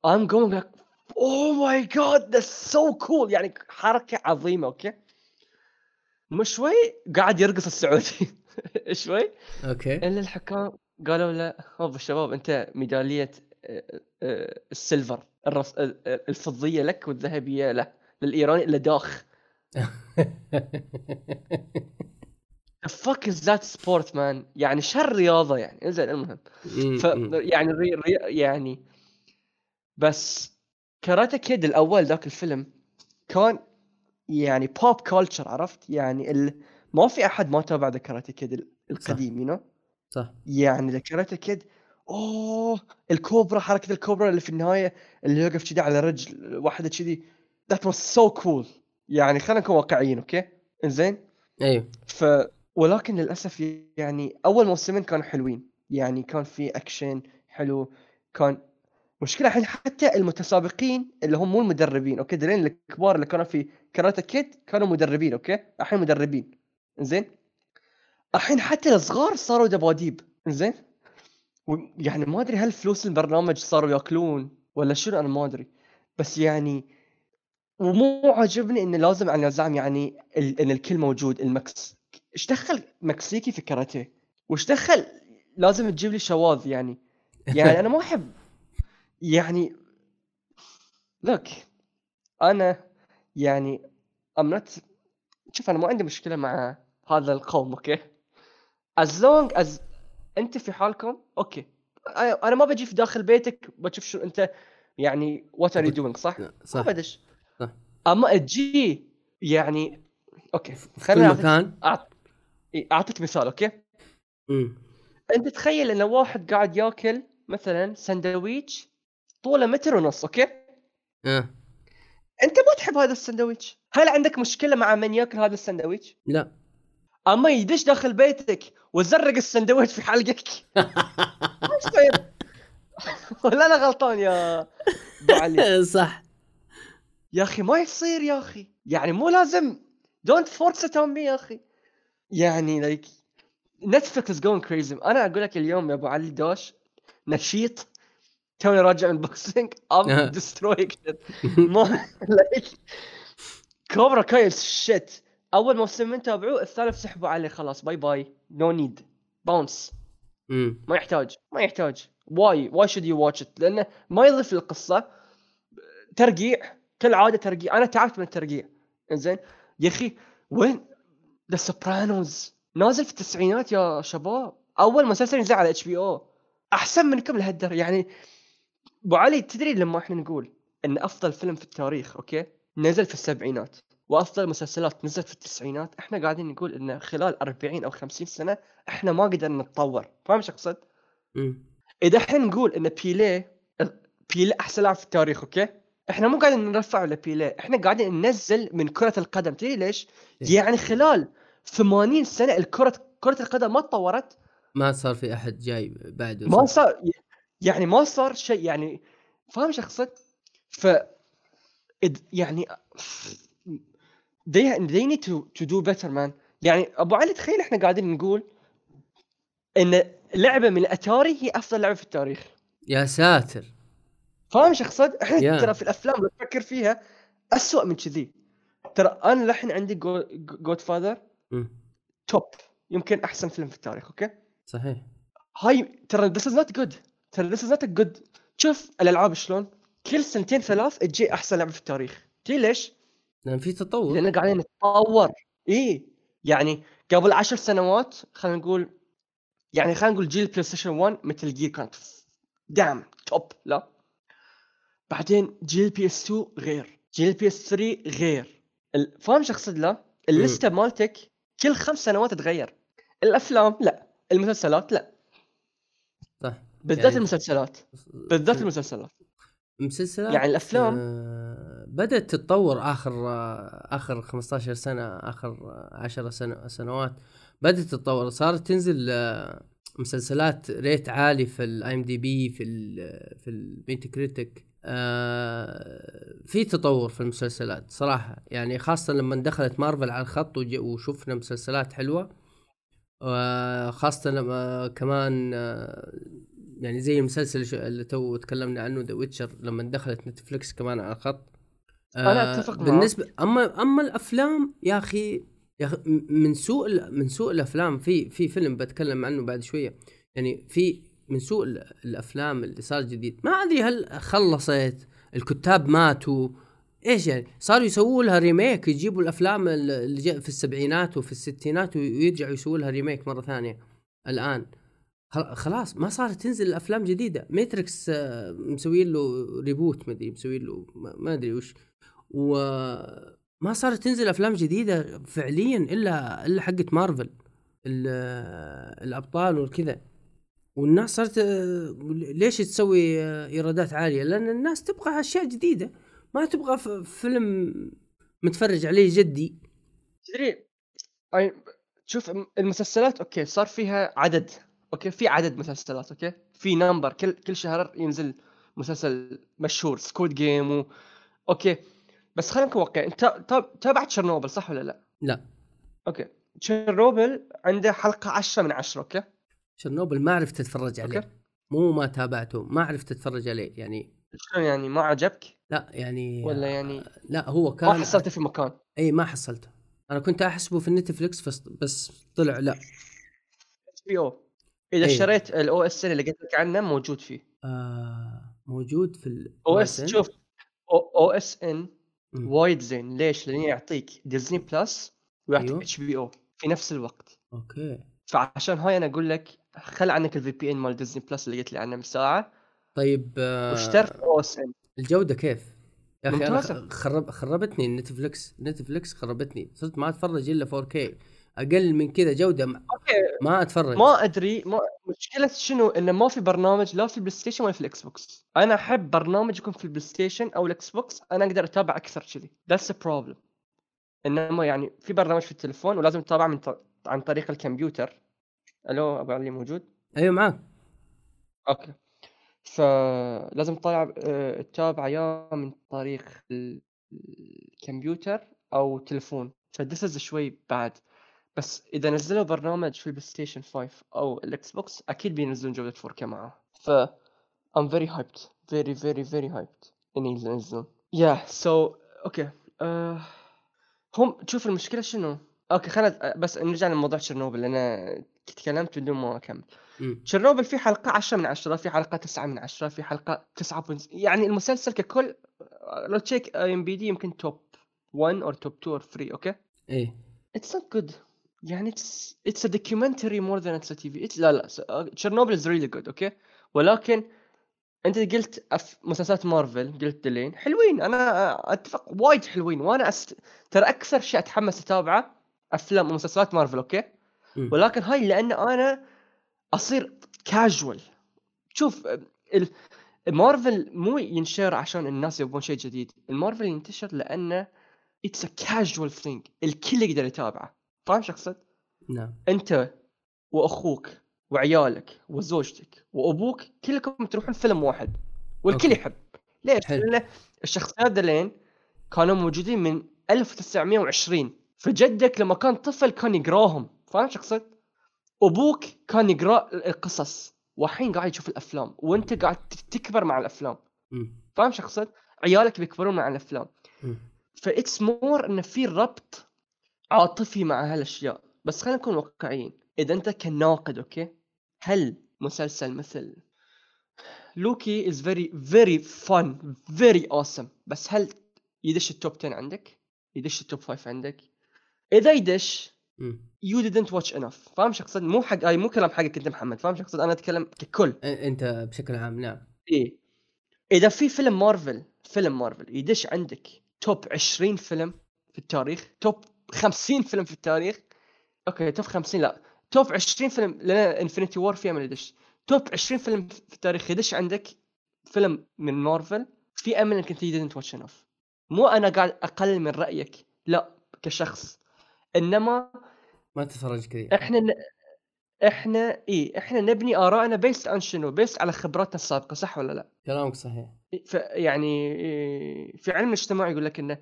I'm going like oh my god that's so cool. يعني حركة عظيمة okay؟ مو شوي قاعد يرقص السعودي. شوي. okay. الا الحكام قالوا له هوب شباب أنت ميدالية آه، آه، ال silver الرص... الفضية لك والذهبية له للإيراني اللي داخ fuck is that sport man يعني شر رياضة يعني. إنزين المهم. ف. يعني ري... ري... يعني بس Karate Kid الأول ذاك الفيلم كان يعني pop culture عرفت؟ يعني ال... ما في أحد ما تابع The Karate Kid ال- القديم you know صح. يعني The Karate Kid أوه! الكوبرا حركة الكوبرا اللي في النهاية اللي يوقف كذي على رجل واحدة كذي. That was so cool. يعني خلينا نكون واقعيين okay إنزين؟ أيوه. ف ولكن للأسف يعني أول موسمين كانوا حلوين. يعني كان في أكشن حلو كان مشكلة الحين حتى المتسابقين اللي هم مو المدربين okay دلين الكبار اللي كانوا في Karate Kid كانوا مدربين okay الحين مدربين. زين؟ الحين حتى الصغار صاروا دباديب زين؟ يعني ما أدري هل فلوس البرنامج صاروا يأكلون ولا شنو أنا ما أدري. بس يعني ومو عاجبني انه لازم على النظام يعني ال- إن الكل موجود. المكس إيش دخل مكسيكي في كاراتيه؟ وإيش دخل لازم تجيب لي شواذ يعني؟ يعني أنا ما أحب. يعني look أنا يعني I'm not شوف أنا ما عندي مشكلة مع هذا القوم okay؟ As long as أنت في حالكم okay. أنا ما بجي في داخل بيتك بشوف شو أنت يعني what are you doing صح؟ ما صح. بدش صح. أما تجي يعني okay. أعطيك- مكان. أعط- إيه، أعطيك مثال okay؟ مم. أنت تخيل إن واحد قاعد يأكل مثلا سندويتش طوله متر ونص okay؟ آه. أنت ما تحب هذا السندويتش هل عندك مشكلة مع من يأكل هذا السندويتش لا. أما يدش داخل بيتك ويزرق السندويتش في حلقك. إيش طيب. ولا أنا غلطان يا أبو علي؟ صح. يا أخي ما يصير يا أخي. يعني مو لازم. don't force it on me يا أخي. يعني like Netflix is going crazy أنا أقول لك اليوم يا أبو علي دوش نشيط. توني راجع من boxing I'm. destroying ما like Cobra Kai shit أول موسمين تابعوه الثالث سحبوا عليه خلاص bye bye no need bounce. ما يحتاج ما يحتاج. why why should you watch it لأنه ما يضيف للقصة. ترقيع كالعادة ترقيع. أنا تعبت من الترقيع. زين يا أخي وين؟ The Sopranos نازل في التسعينات يا شباب. أول مسلسل نزل على HBO أحسن منكم لهالدرجه يعني أبو علي تدري لما إحنا نقول إن أفضل فيلم في التاريخ okay؟ نزل في السبعينات. وأفضل مسلسلات نزلت في التسعينات إحنا قاعدين نقول إن خلال 40 أو 50 سنة إحنا ما قدرنا نتطور فاهم شو أقصد؟ إذا إحنا نقول إن بيليه بيليه أحسن لاعب في التاريخ أوكي إحنا مو قاعدين نرفع لبيليه إحنا قاعدين ننزل من كرة القدم تدري ليش إيه. يعني خلال 80 سنة الكرة كرة القدم ما تطورت ما صار في أحد جاي بعده ما؟ صار يعني ما صار شيء يعني فاهم شو أقصد؟ ف يعني they, they need to, to do better man يعني أبو علي تخيل إحنا قاعدين نقول إن لعبة من الأتاري هي أفضل لعبة في التاريخ يا ساتر فاهم شو اقصد؟ إحنا Yeah. ترى في الأفلام لو تفكر فيها اسوء من كذي ترى أنا للحين عندي Godfather. top يمكن أحسن فيلم في التاريخ okay؟ صحيح هاي ترى this is not good ترى is not a good شوف الألعاب شلون؟ كل سنتين ثلاث تجي أحسن لعبة في التاريخ تدري ليش؟ لأن في تطور. لأن قاعدين نتطور. إي يعني قبل عشر سنوات خلينا نقول يعني خلينا نقول جيل بلاي ستيشن 1 Metal Gear كانت دام top لا. بعدين جيل PS 2 غير. جيل PS 3 غير. فاهم شو أقصد؟ لا؟ اللستة مالتك كل خمس سنوات تتغير. الأفلام؟ لا. المسلسلات؟ لا. صح. بالذات يعني- المسلسلات. بالذات المسلسلات. مسلسلات يعني الأفلام- آه بدأت تتطور آخر آه آخر 15 سنة آخر آه 10 سنة سنوات بدأت تتطور. صارت تنزل آه مسلسلات rate عالي في ال IMDb في ال في ال Metacritic آه في تطور في المسلسلات صراحة. يعني خاصة لما دخلت مارفل على الخط وشفنا مسلسلات حلوة وخاصه لما كمان آه يعني زي المسلسل اللي تو تكلمنا عنه The Witcher لما دخلت Netflix كمان على الخط. أنا أتفق معك. بالنسبة أما أما الأفلام يا أخي يا أخي من سوء من سوء الأفلام في في فيلم بتكلم عنه بعد شوية يعني في من سوء ال- الأفلام اللي صار جديد ما أدري هل خلصت الكتاب ماتوا إيش يعني؟ صاروا يسووا لها remake يجيبوا الأفلام ال- اللي في السبعينات وفي الستينات ويرجعوا يسووا لها remake مرة ثانية الآن. خل- خلاص ما صارت تنزل الافلام جديدة. ماتريكس آه، مسويين له reboot ما أدري مسويين له ما ما أدري وش. وما صارت تنزل أفلام جديدة فعليا إلا إلا حقت مارفل ال- الأبطال والكذا والناس صارت ليش تسوي إيرادات عالية؟ لأن الناس تبغى أشياء جديدة ما تبغى فيلم متفرج عليه جدي. تدري شوف الم- المسلسلات okay صار فيها عدد okay في عدد مسلسلات okay؟ في number كل كل شهر ينزل مسلسل مشهور سكويد جيم و... okay. بس خلينا نكون واقعي انت تا- تابعت تشيرنوبل صح ولا لا؟ لا okay تشيرنوبل عنده حلقة 10 من 10 okay؟ تشيرنوبل ما عرفت اتفرج عليه okay. مو ما تابعته ما عرفت اتفرج عليه يعني شلون يعني ما عجبك لا يعني ولا يعني لا هو ما كان حصلته في مكان إي ما حصلته أنا كنت أحسبه في النتفلكس بس بس طلع لا HBO إذا إيه. اشتريت ال OS اللي قلت لك عنه موجود فيه آه موجود في ال OS. شوف OSN. وايد زين. ليش؟ لأنه يعطيك ديزني بلس ويعطيك أيوه. HBO في نفس الوقت. okay. فعشان هاي أنا أقول لك خل عنك ال VPN مال ديزني بلس اللي قلت لي عنه من ساعة. طيب آه واشترك OSN الجودة كيف؟ يا أخي أنا خرب خربتني النتفلكس نتفلكس خربتني. صرت ما أتفرج إلا 4K أقل من كذا جودة ما, okay. ما أتفرج. ما أدري ما مشكلة شنو؟ إنه ما في برنامج لا في البلاي ستيشن ولا في الإكس بوكس. أنا أحب برنامج يكون في البلاي ستيشن أو الإكس بوكس أنا أقدر أتابع أكثر كذي. that's problem إنما يعني في برنامج في التليفون ولازم تتابع من ط... عن طريق الكمبيوتر. ألو أبو علي موجود؟ أيوه معك okay. فلازم تطلع آه، تتابع يا من طريق ال- الكمبيوتر أو تليفون. ف this شوي بعد بس إذا نزلوا برنامج في البلاي ستيشن 5 أو الإكس بوكس أكيد بينزلون جوده 4K معه ف I'm very hyped. Very very very hyped ان ينزلون. Yeah so okay آه، هم شوف المشكلة شنو؟ okay خلنا بس نرجع لموضوع تشيرنوبل لأن تكلمت بدون ما أكمل. تشيرنوبل في حلقة 10 من 10 في حلقة 9 من 10 في حلقة 9 بنز... يعني المسلسل ككل آه، لو تشيك ام بي دي يمكن top 1 أو top 2 أو 3 okay إيه. it's not good يعني it's it's documentary more than it's TV لا لا تشيرنوبل is really good okay ولكن أنت قلت أف... مسلسلات مارفل قلت ذلين حلوين. أنا أتفق وايد حلوين. وأنا أست... ترى أكثر شيء أتحمس أتابعه أفلام ومسلسلات مارفل okay. ولكن هاي لأن أنا أصير كاجوال شوف ال... مارفل مو ينشر عشان الناس يبون شيء جديد. المارفل ينتشر لأنه it's a casual thing الكل يقدر يتابعه. فاهم شو اقصد؟ نعم أنت وأخوك وعيالك وزوجتك وأبوك كلكم تروحون فيلم واحد والكل okay. يحب ليش؟ لأن الشخصيات ذلين كانوا موجودين من 1920 فجدك لما كان طفل كان يقراهم فاهم شو اقصد؟ أبوك كان يقرأ القصص والحين قاعد يشوف الأفلام وأنت قاعد تكبر مع الأفلام. فاهم شو اقصد؟ عيالك بيكبرون مع الأفلام. ف it's more انه في ربط عاطفي مع هالاشياء بس خلينا نكون واقعيين إذا أنت كناقد okay هل مسلسل مثل لوكي is very very fun very awesome بس هل يدش ال top 10 عندك؟ يدش ال top 5 عندك؟ إذا يدش. you didn't watch enough فاهم شو اقصد؟ مو حق اي مو كلام حقك أنت محمد فاهم شو اقصد؟ أنا أتكلم ككل أنت بشكل عام نعم إيه إذا في فيلم مارفل فيلم مارفل يدش عندك top 20 فيلم في التاريخ top 50 فيلم في التاريخ. okay top 50 لا. top 20 فيلم لأن انفنتي وور في امل يدش. top 20 فيلم في التاريخ يدش عندك فيلم من مارفل في أمل إنك أنت didn't watch enough. مو أنا قاعد أقلل من رأيك لا كشخص. إنما ما تتفرج كثير إحنا ن... إحنا إيه إحنا نبني آرائنا based عن شنو؟ based على خبراتنا السابقة صح ولا لا؟ كلامك صحيح. ف يعني إيه، في علم الاجتماع يقول لك إنه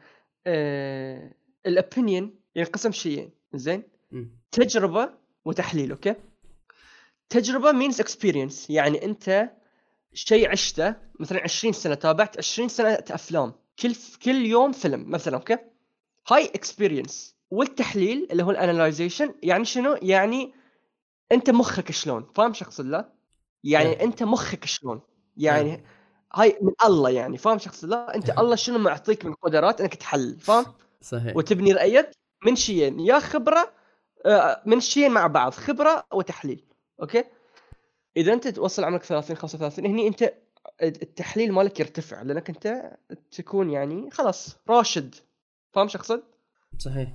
آه ال opinion ينقسم شيئين. زين. تجربة وتحليل okay؟ تجربة means experience. يعني أنت شيء عشته مثلا 20 سنة تابعت 20 سنة افلام كل كل يوم فيلم مثلا okay؟ هاي experience والتحليل اللي هو ال analyzation يعني شنو؟ يعني أنت مخك شلون؟ فاهم شو اقصد لا؟ يعني نعم. أنت مخك شلون؟ يعني هاي من الله يعني فاهم اقصد لا؟ أنت الله شنو معطيك من قدرات إنك تحلل فاهم؟ صحيح. وتبني رأيك من شيئين يا خبرة آه، من شيئين مع بعض خبرة وتحليل okay؟ إذا أنت توصل عمرك 30 35 هني أنت التحليل مالك يرتفع لأنك أنت تكون يعني خلاص راشد فاهم شو أقصد؟ صحيح.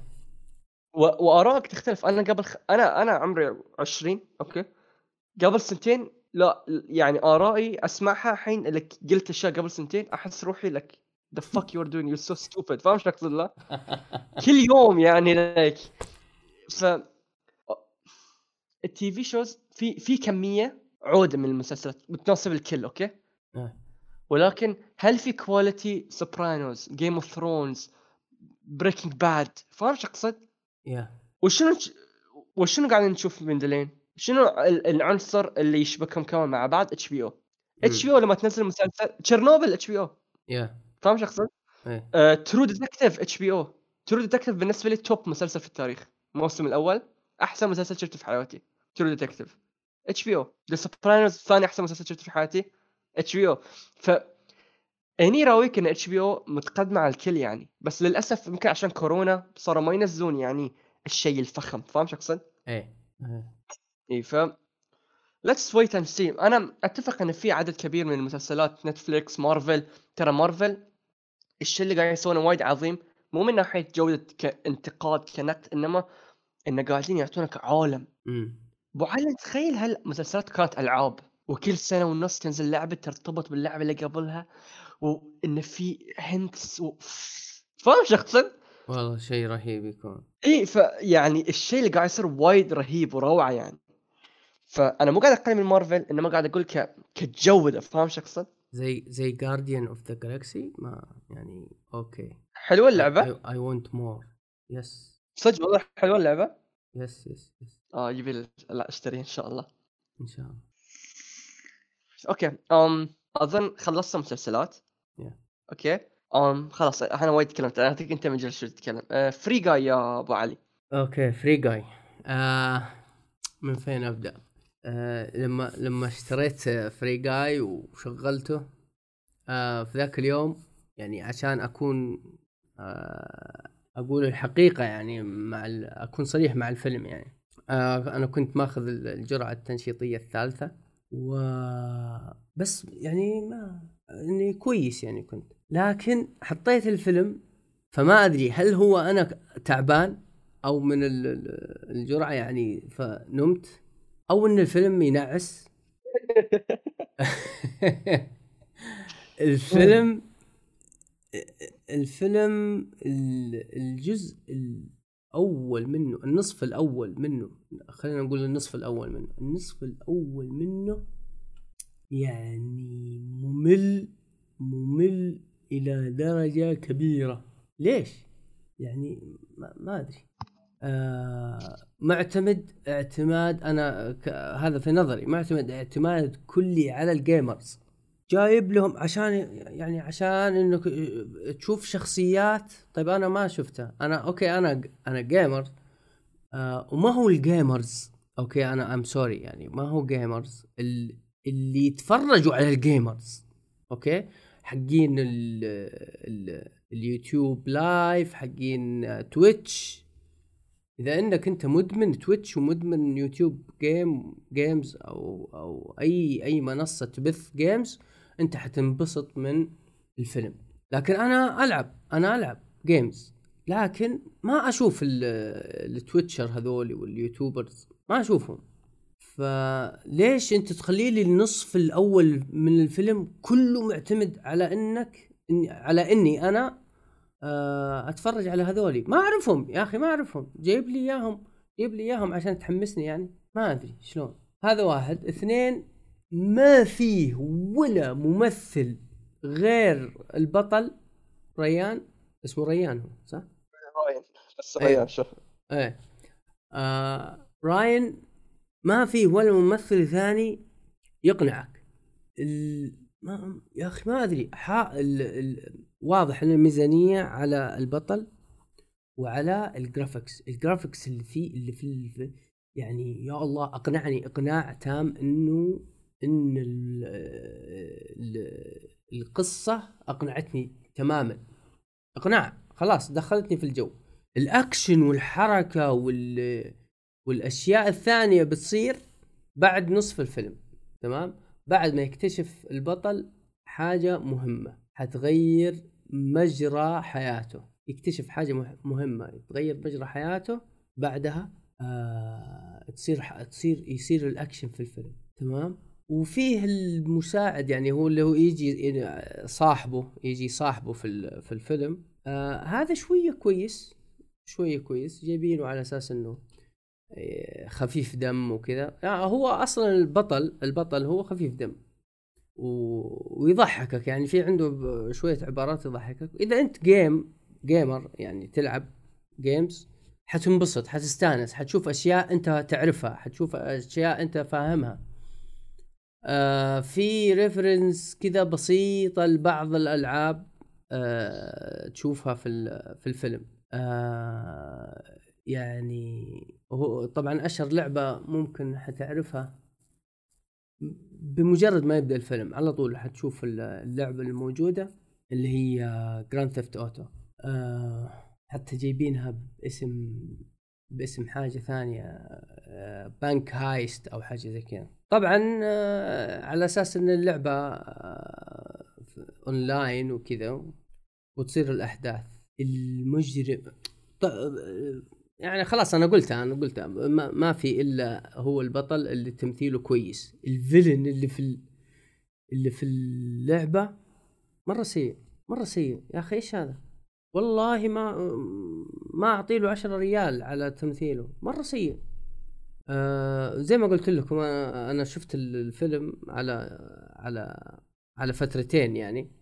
و- وآرائك تختلف. أنا قبل خ... أنا أنا عمري 20 okay؟ قبل سنتين لا يعني آرائي أسمعها الحين like قلت أشياء قبل سنتين أحس روحي like the fuck you're doing you're so stupid فاهم شو اقصد لا؟ كل يوم يعني like ف ال TV shows في في كمية عودة من المسلسلات بتناسب الكل okay؟ آه. ولكن هل في quality Sopranos Game of Thrones Breaking Bad فاهم شو اقصد؟ yeah وشنو وشنو قاعدين نشوف من دلين؟ شنو ال- العنصر اللي يشبكهم كمان مع بعض اتش بي أو اتش بي أو لما تنزل مسلسل Chernobyl HBO yeah فاهم شو اقصد؟ إيه True Detective HBO True Detective بالنسبة لي top مسلسل في التاريخ. الموسم الأول أحسن مسلسل شفته في حياتي. True Detective HBO The Sopranos ثاني أحسن مسلسل شفته في حياتي. HBO ف هني راويك إن HBO متقدمة على الكل يعني. بس للأسف يمكن عشان كورونا صاروا ما ينزلون يعني الشيء الفخم. فاهم شو اقصد؟ إيه. إيه. اي ف let's wait and see أنا أتفق إن في عدد كبير من المسلسلات Netflix Marvel ترى مارفل الشيء اللي قاعد يسوونه وايد عظيم مو من ناحية جودة كانتقاد كنقد إنما انه قاعدين يعطونك عالم. أبو علي تخيل هالمسلسلات كانت ألعاب وكل سنة ونص تنزل لعبة ترتبط باللعبة اللي قبلها وإن في hints و... فاهم أقصد؟ والله شيء رهيب يكون إي فيعني الشيء اللي قاعد يصير وايد رهيب وروعة يعني فأنا مو قاعد اقلل من مارفل إنما قاعد أقول ك... كجودة فاهم أقصد؟ زي زي Guardians of the Galaxy ما يعني okay. حلوة اللعبة؟ I want more yes صدق والله حلوة اللعبة؟ yes yes yes آه يبي أشتري إن شاء الله. إن شاء الله. okay um أظن خلصت مسلسلات Yeah. okay um خلاص أنا وايد تكلمت. أعطيك أنت مجال شو تتكلم. آه Free Guy يا أبو علي. okay Free Guy آه من فين أبدأ؟ آه لما لما اشتريت Free Guy وشغلته آه في ذاك اليوم يعني عشان أكون آه أقول الحقيقة يعني مع أكون صريح مع الفيلم يعني. آه أنا كنت ماخذ ال- الجرعة التنشيطية الثالثة و بس يعني ما اني كويس يعني كنت. لكن حطيت الفيلم فما أدري هل هو أنا تعبان أو من الجرعة يعني فنمت؟ أو إن الفيلم ينعس. الفيلم الفيلم الجزء الأول منه النصف الأول منه خلينا نقول النصف الأول منه النصف الأول منه يعني ممل ممل إلى درجة كبيرة. ليش؟ يعني ما, ما أدري. آه معتمد اعتماد أنا هذا في نظري معتمد اعتماد كلي على ال gamers جايب لهم عشان يعني عشان إنك تشوف شخصيات. طيب أنا ما شفتها. أنا okay أنا أنا gamer آه وما هو ال gamers okay أنا I'm sorry يعني ما هو gamers اللي يتفرجوا على ال gamers okay؟ حقين ال ال ال YouTube live حقين Twitch إذا إنك أنت مدمن Twitch ومدمن YouTube game games أو أو اي أي منصة تبث games أنت حتنبسط من الفيلم. لكن أنا العب أنا ألعب games. لكن ما أشوف ال Twitcher هذول وال YouTubers ما أشوفهم. فليش أنت تخلي لي النصف الأول من الفيلم كله معتمد على انك على إني أنا أتفرج على هذولي. ما أعرفهم يا أخي ما أعرفهم. جايب لي إياهم جايب لي إياهم عشان تحمسني يعني. ما أدري شلون. هذا واحد. اثنين ما فيه ولا ممثل غير البطل ريان. اسمه ريان هو صح؟ راين بس إيه. ريان شوف. إيه آه راين ما فيه ولا ممثل ثاني يقنعك. ال... ما يا أخي ما أدري. حا... ال... ال... واضح إن الميزانية على البطل وعلى ال graphics ال graphics اللي فيه اللي في يعني يا الله أقنعني إقناع تام إنه إن ال ال القصة أقنعتني تماما. إقناع خلاص دخلتني في الجو. الأكشن والحركة وال والأشياء الثانية بتصير بعد نصف الفيلم تمام؟ بعد ما يكتشف البطل حاجة مهمة. حتغير مجرى حياته. يكتشف حاجة مهمة تغير مجرى حياته بعدها آه تصير تصير يصير الأكشن في الفيلم تمام؟ وفيه المساعد يعني هو اللي هو يجي صاحبه يجي صاحبه في في الفيلم. آه هذا شوية كويس شوية كويس جايبينه على أساس إنه آه، خفيف دم وكذا. يعني هو أصلا البطل البطل هو خفيف دم. و... ويضحكك. يعني في عنده شوية عبارات يضحكك. إذا أنت جيم gamer يعني تلعب games حتنبسط حتستانس حتشوف أشياء أنت تعرفها حتشوف أشياء أنت فاهمها. آه في reference كذا بسيطة لبعض الألعاب آه تشوفها في في الفيلم. آه يعني هو طبعا أشهر لعبة ممكن حتعرفها. بمجرد ما يبدأ الفيلم على طول حتشوف اللعبة الموجودة اللي هي Grand Theft Auto آه حتى جايبينها باسم باسم حاجة ثانية آه Bank Heist أو حاجة زي كذا. طبعا آه، على أساس إن اللعبة آه، اونلاين وكذا وتصير الأحداث المجرم يعني خلاص أنا قلتها أنا قلتها ما, ما في إلا هو البطل اللي تمثيله كويس. ال villain اللي في اللي في اللعبة مرة سيء مرة سيء. يا أخي إيش هذا؟ والله ما ما اعطي له 10 ريال على تمثيله. مرة سيء. آه زي ما قلت لكم أنا شفت الفيلم على على على فترتين يعني.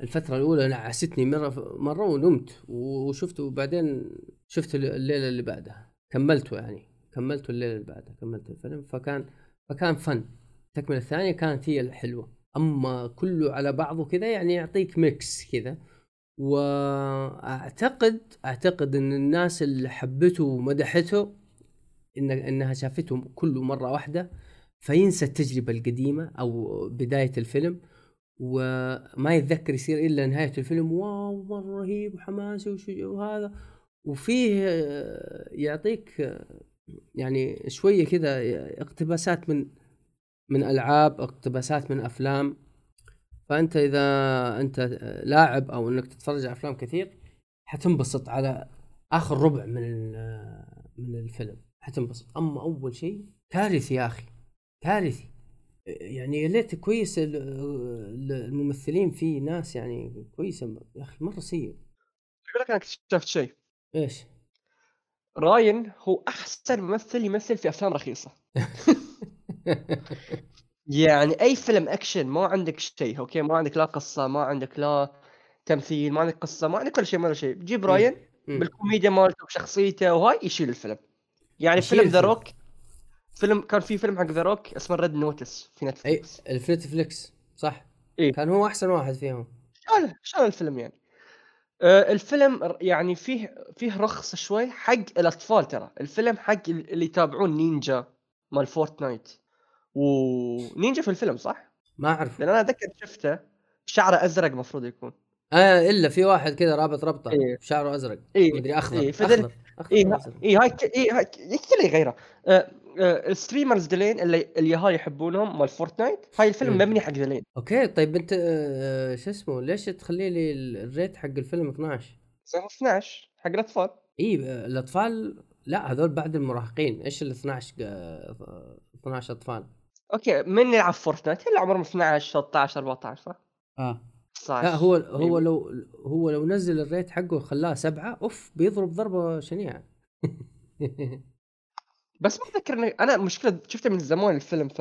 الفترة الأولى نعستني مرة مرة ونمت وشفته وبعدين شفت الليلة اللي بعدها. كملته يعني. كملته الليلة اللي بعدها. كملت الفيلم. فكان فكان فن. التكملة الثانية كانت هي الحلوة. أما كله على بعضه كذا يعني يعطيك mix كذا. واعتقد أعتقد إن الناس اللي حبته ومدحته إن إنها شافته كله مرة واحدة فينسى التجربة القديمة أو بداية الفيلم. وما يتذكر يصير إلا نهاية الفيلم. wow مرة رهيب وحماسي وهذا. وفيه يعطيك يعني شوية كذا اقتباسات من من ألعاب اقتباسات من أفلام. فأنت إذا أنت لاعب أو إنك تتفرج على أفلام كثير حتنبسط على آخر ربع من من الفيلم. حتنبسط. أما أول شيء كارثي يا أخي كارثي يعني يا ليت كويس ال- ال- الممثلين فيه ناس يعني كويسة يا أخي مرة سيء يقول لك أنا اكتشفت شيء إيش؟ راين هو أحسن ممثل يمثل في أفلام رخيصة يعني أي فيلم أكشن ما عندك شيء okay ما عندك لا قصة ما عندك لا تمثيل ما عندك قصة ما عندك كل شيء ما له شيء جيب راين مم. بالكوميديا مالته وشخصيته وهاي يشيل الفيلم يعني فيلم The. Rock فيلم كان في فيلم حق The Rock اسمه Red Notice في أي نتفلكس الفليكس صح. إيه. كان هو أحسن واحد فيهم. شال شال الفيلم يعني. آه الفيلم يعني فيه فيه رخص شوي حق الأطفال ترى. الفيلم حق ال- اللي يتابعون نينجا مال فورتنايت ونينجا في الفيلم صح؟ ما أعرف. لأن أنا أتذكر شفته شعره أزرق المفروض يكون. آه إلا في واحد كذا رابط ربطه إيه. شعره أزرق. إيه. مدري أخضر. إيه، فدل- أخضر. اي ها- أزرق؟ اي هاي ك- اي هاي ك- كله يغيره آه آه ال streamers دلين اللي اللي هاي يحبونهم مال فورتنايت هاي الفيلم. مبني حق دلين okay طيب أنت آه، شو اسمه؟ ليش تخلي لي ال- ال rate حق الفيلم 12 صار 12 حق الأطفال. إي آه، الأطفال لا هذول بعد المراهقين. إيش ال 12 آه، 12 أطفال؟ okay من يلعب فورتنايت اللي عمرهم 12 13 14 صح؟ آه. 19 لا هو هو لو هو لو نزل ال rate حقه وخلاه سبعة أوف بيضرب ضربة شنيعة. بس ما أتذكر انه أنا مشكلة شفته من زمان الفيلم ف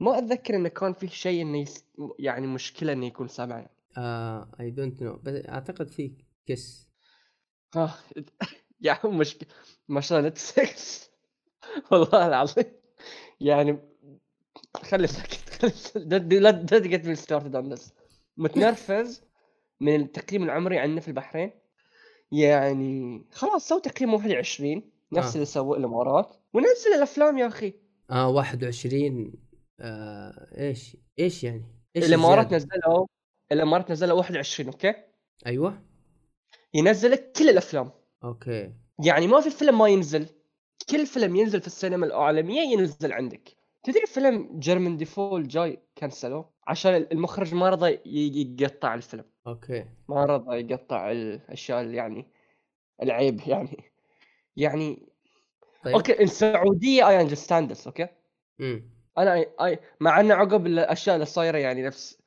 ما أتذكر إنه كان في شيء إنه يس... يعني مشكلة إنه يكون سبعة. يعني I don't know بس أعتقد في kiss آه. يا عم مشكله ما شاء الله نتفلكس والله العظيم. يعني خلي ساكت خلي. don't get me started on متنرفز من التقييم العمري عندنا في البحرين. يعني خلاص سووا تقييم 21 نفس آه. اللي سووه الامارات ونزل الأفلام يا أخي. آه 21 آه إيش إيش يعني؟ إيش الامارات؟ نزلوا الامارات نزلوا 21 okay؟ أيوه. ينزل لك كل الأفلام. okay. يعني ما في فيلم ما ينزل. كل فيلم ينزل في السينما العالمية ينزل عندك. تدري فيلم جيرمن ديفول جاي كنسلوه؟ عشان المخرج ما رضى يقطع الفيلم. okay. ما رضى يقطع الاشياء اللي يعني العيب يعني. يعني طيب. okay السعودية I understand okay؟ إمم. أنا أي مع إنه عقب الأشياء اللي صايرة يعني نفس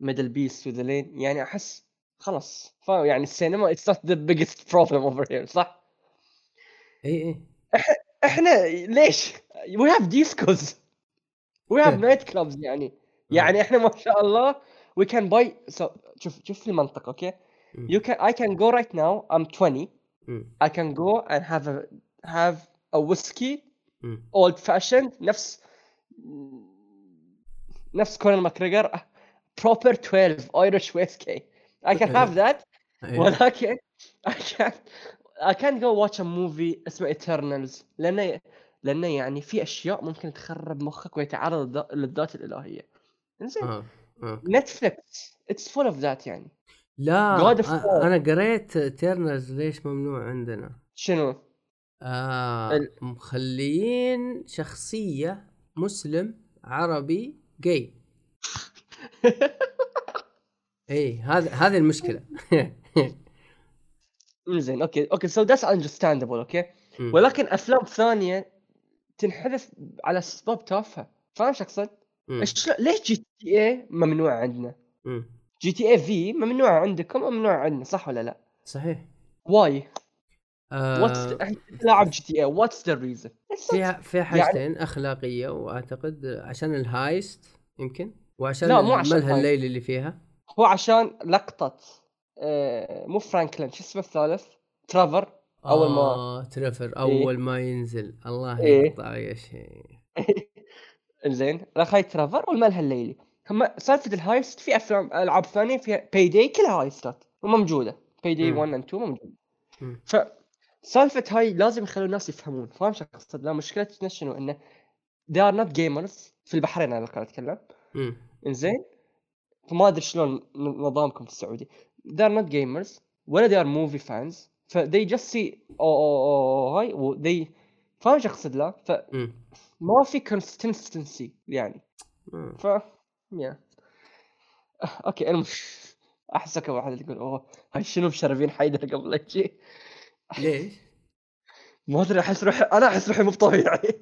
MDL Beast وذا لين يعني أحس خلاص فاهم يعني السينما it's not the biggest problem over here صح؟ اي اي إحنا ليش؟ we have discos we have night clubs يعني. يعني إحنا ما شاء الله we can buy شوف شوف المنطق okay؟ you can I can go right now I'm 20 I can go and have a have a whiskey مم. old fashioned نفس نفس كونر ماكريجر proper 12 Irish whiskey I can have that أيوة. ولكن I can't I can't go watch a movie اسمه Eternals لأنه لأنه يعني في أشياء ممكن تخرب مخك ويتعرض للذ- للذات الإلهية زين آه. آه. نتفلكس it's full of that يعني لا God of War. أنا قريت تيرنرز ليش ممنوع عندنا شنو؟ آه ال- مخليين شخصية مسلم عربي جاي اي هذا هذه المشكلة زين okay okay so that's understandable okay. ولكن أفلام ثانية تنحذف على اسباب تافهه فاهم شو اقصد؟ ليش GTA ممنوع عندنا؟ مم. GTA V ممنوع عندكم ممنوع عندنا صح ولا لا؟ صحيح why؟ آه what's إحنا لاعب GTA what's the reason؟ في في حاجتين أخلاقية وأعتقد عشان ال heist يمكن وعشان لا، مو عشان. الليلي اللي فيها هو عشان لقطة آه مو فرانكلين شو اسمه الثالث؟ ترافر أول ما- آه تريفر أول ما ينزل الله إيه. يقطع يا شيء زين الاخ ترافر والملهى الليلي هم سالفة ال heist في أفلام ألعاب ثانية فيها Payday كلها هايستات وموجوده Payday مم. 1 و 2 موجودة. ف سالفة هاي لازم يخلوا الناس يفهمون. فاهم شو أقصد؟ لا مشكلتنا شنو؟ إنه they are not gamers في البحرين أنا قاعد أتكلم. إنزين؟ فما أدري شلون نظامكم في السعودي. They are not gamers ولا they are movie fans. ف they just see أو أو هاي و they فاهم شو أقصد؟ لا فما مم. في consistency يعني. ف yeah آه، okay أنا مش أحسك واحد تقول أوه هاي شنو مشربين حيدر قبل لا يجي ليش؟ ما أدري أحس روحي أنا أحس روحي مو طبيعي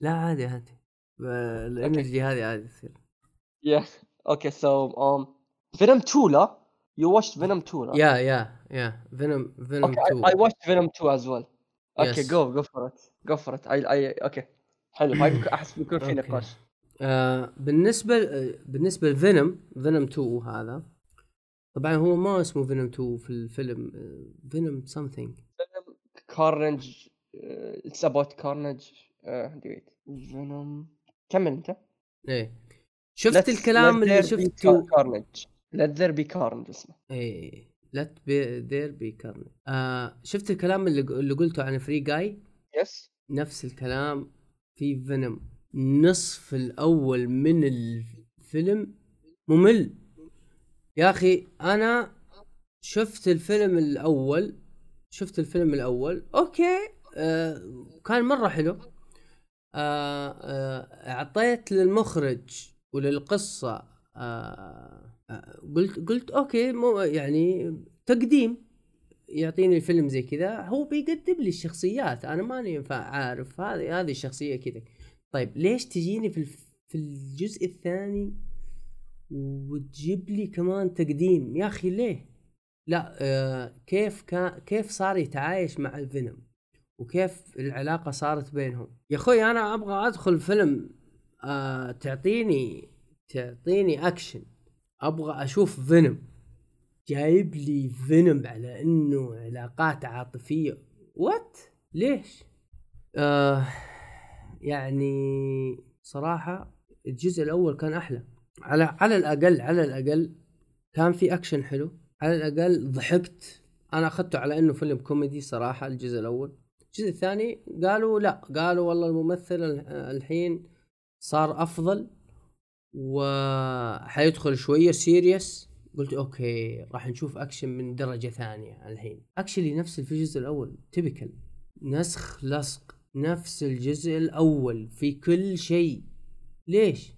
لا عادي عادي. ال energy هذه عادي تصير. yeah okay so um Venom 2 لا؟ you watch Venom 2 لا؟ yeah yeah yeah Venom Venom okay 2 I watch Venom 2 as well okay. go go for it go for it اي اي okay حلو. هاي أحس بيكون في. نقاش. آه بالنسبة آه، بالنسبة ل Venom Venom 2 هذا طبعا هو ما اسمه Venom 2 في الفيلم آه، Venom something Carnage it's about Carnage Venom كمل أنت. إيه. شفت الكلام اللي شفته؟ Carnage let there be carnage اسمه. إيه. let be there be carn آه شفت الكلام اللي اللي قلته عن Free Guy yes نفس الكلام في Venom. نصف الأول من الفيلم ممل. يا أخي أنا شفت الفيلم الأول شفت الفيلم الأول. okay آه كان مرة حلو. آه آه أعطيت للمخرج وللقصة آه آه قلت قلت أوكي مو يعني تقديم يعطيني الفيلم زي كذا. هو بيقدم لي الشخصيات. أنا ماني عارف هذه هذه الشخصية كذا. طيب ليش تجيني في في الجزء الثاني وتجيب لي كمان تقديم؟ يا أخي ليه؟ لا آه كيف كيف صار يتعايش مع الفينوم وكيف العلاقة صارت بينهم؟ يا أخوي أنا أبغى أدخل فيلم آه تعطيني تعطيني أكشن. أبغى أشوف فينوم. جايب لي فينوم على إنه علاقات عاطفية. what ليش؟ آه يعني صراحة الجزء الأول كان أحلى. على على الأقل على الأقل كان في أكشن حلو. على الأقل ضحكت. أنا أخذته على إنه فيلم كوميدي صراحة الجزء الأول. الجزء الثاني قالوا لا قالوا والله الممثل ال- الحين صار أفضل وحيدخل شوية serious قلت okay راح نشوف أكشن من درجة ثانية الحين. actually نفس الجزء الأول typical نسخ لصق. نفس الجزء الأول في كل شيء. ليش؟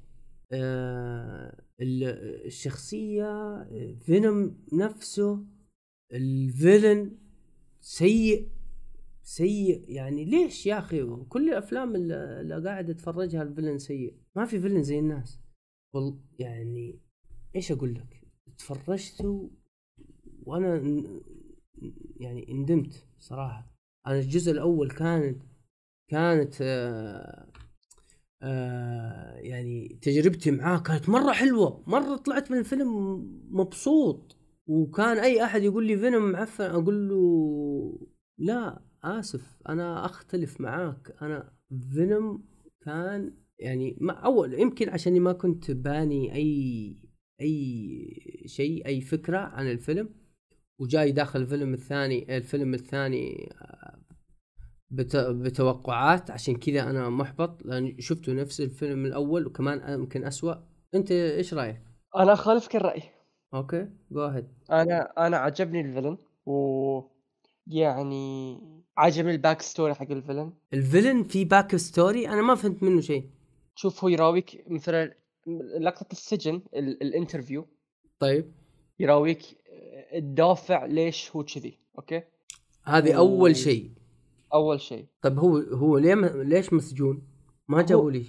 آه ال- الشخصية آه، فينوم نفسه الفيلن سيء سيء. يعني ليش يا أخي؟ كل الأفلام اللي قاعد أتفرجها الفيلن سيء. ما في فيلن زي الناس. وال يعني إيش أقول لك؟ تفرجت و- وأنا يعني ندمت صراحة. أنا الجزء الأول كانت كانت آه آه يعني تجربتي معاه كانت مرة حلوة. مرة طلعت من الفيلم مبسوط. وكان أي أحد يقول لي فينوم معفن أقول له لا آسف أنا أختلف معاك. أنا فينوم كان يعني ما أول يمكن عشاني ما كنت باني أي أي شيء أي فكرة عن الفيلم. وجاي داخل الفيلم الثاني الفيلم الثاني آه، بتوقعات عشان كذا أنا محبط لأن شفته نفس الفيلم الأول وكمان يمكن أسوأ. أنت إيش رأيك؟ أنا اخالفك الراي okay go أنا أنا عجبني ال villain و يعني عجبني ال back story حق ال villain. ال villain في back story أنا ما فهمت منه شيء. شوف هو يراويك مثلا لقطة السجن ال- ال interview. طيب. يراويك الدافع ليش هو كذي okay؟ هذه و- أول شيء. أول شيء. طيب هو هو ليه م- ليش مسجون؟ ما جابوا لي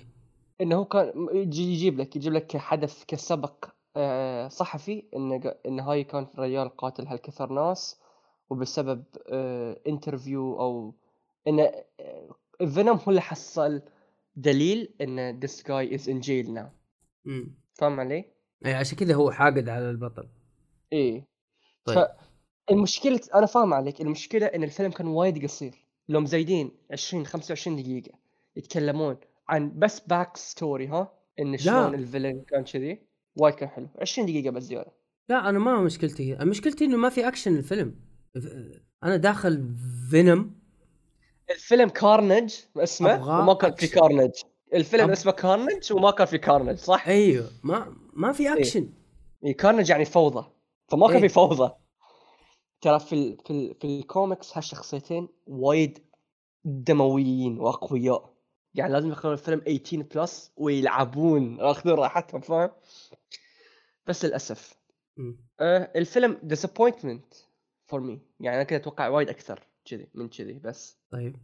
إنه هو كان يجي يجيب لك يجيب لك حدث كسبق آه، صحفي إن ق- إن هاي كان رجال قاتل هالكثر ناس وبسبب آه، interview أو إن آه، فينوم هو اللي حصل دليل إن this guy is in jail now. امم فاهم علي؟ اي عشان كذا هو حاقد على البطل. إيه. طيب. فالمشكلة أنا فاهم عليك المشكلة إن الفيلم كان وايد قصير. لو مزيدين 20 25 دقيقة يتكلمون عن بس back story ها؟ إن شلون ال villain كان كذي. وايد كان حلو. 20 دقيقة بس زيادة. لا أنا ما مشكلتي مشكلتي إنه ما في اكشن الفيلم. أنا داخل فينوم الفيلم كارنج اسمه وما كان في. كارنج الفيلم أب- اسمه كارنج وما كان في كارنج صح؟ أيوه. ما ما في اكشن إيه كارنج يعني فوضى. فما كان إيه. في فوضى. ترى في ال في ال في الكوميكس هالشخصيتين وايد دمويين وأقوياء. يعني لازم يخلون الفيلم 18 plus ويلعبون ياخذون راحتهم فاهم؟ بس للأسف. آه الفيلم disappointment for me يعني أنا كنت أتوقع وايد أكثر كذي من كذي بس. طيب.